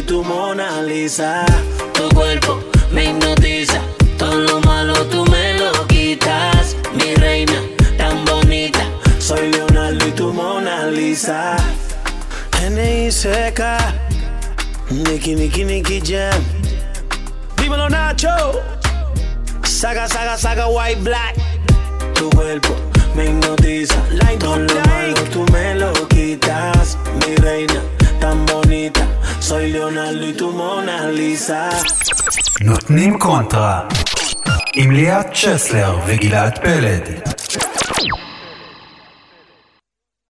Leonardo y tu Mona Lisa. Tu cuerpo me hipnotiza, todo lo malo tú me lo quitas. Mi reina, tan bonita, soy Leonardo y tu Mona Lisa. N.I.C.K. Nicky, Nicky, Nicky Jam. Dímelo, Nacho. Saga, saga, saga, white, black. Tu cuerpo me hipnotiza. Todo lo malo tú me lo quitas. Mi reina. Soy Leonardo y tu Mona Lisa. נותנים קונטרה עם ליאת צ'סלר וגלעד פלד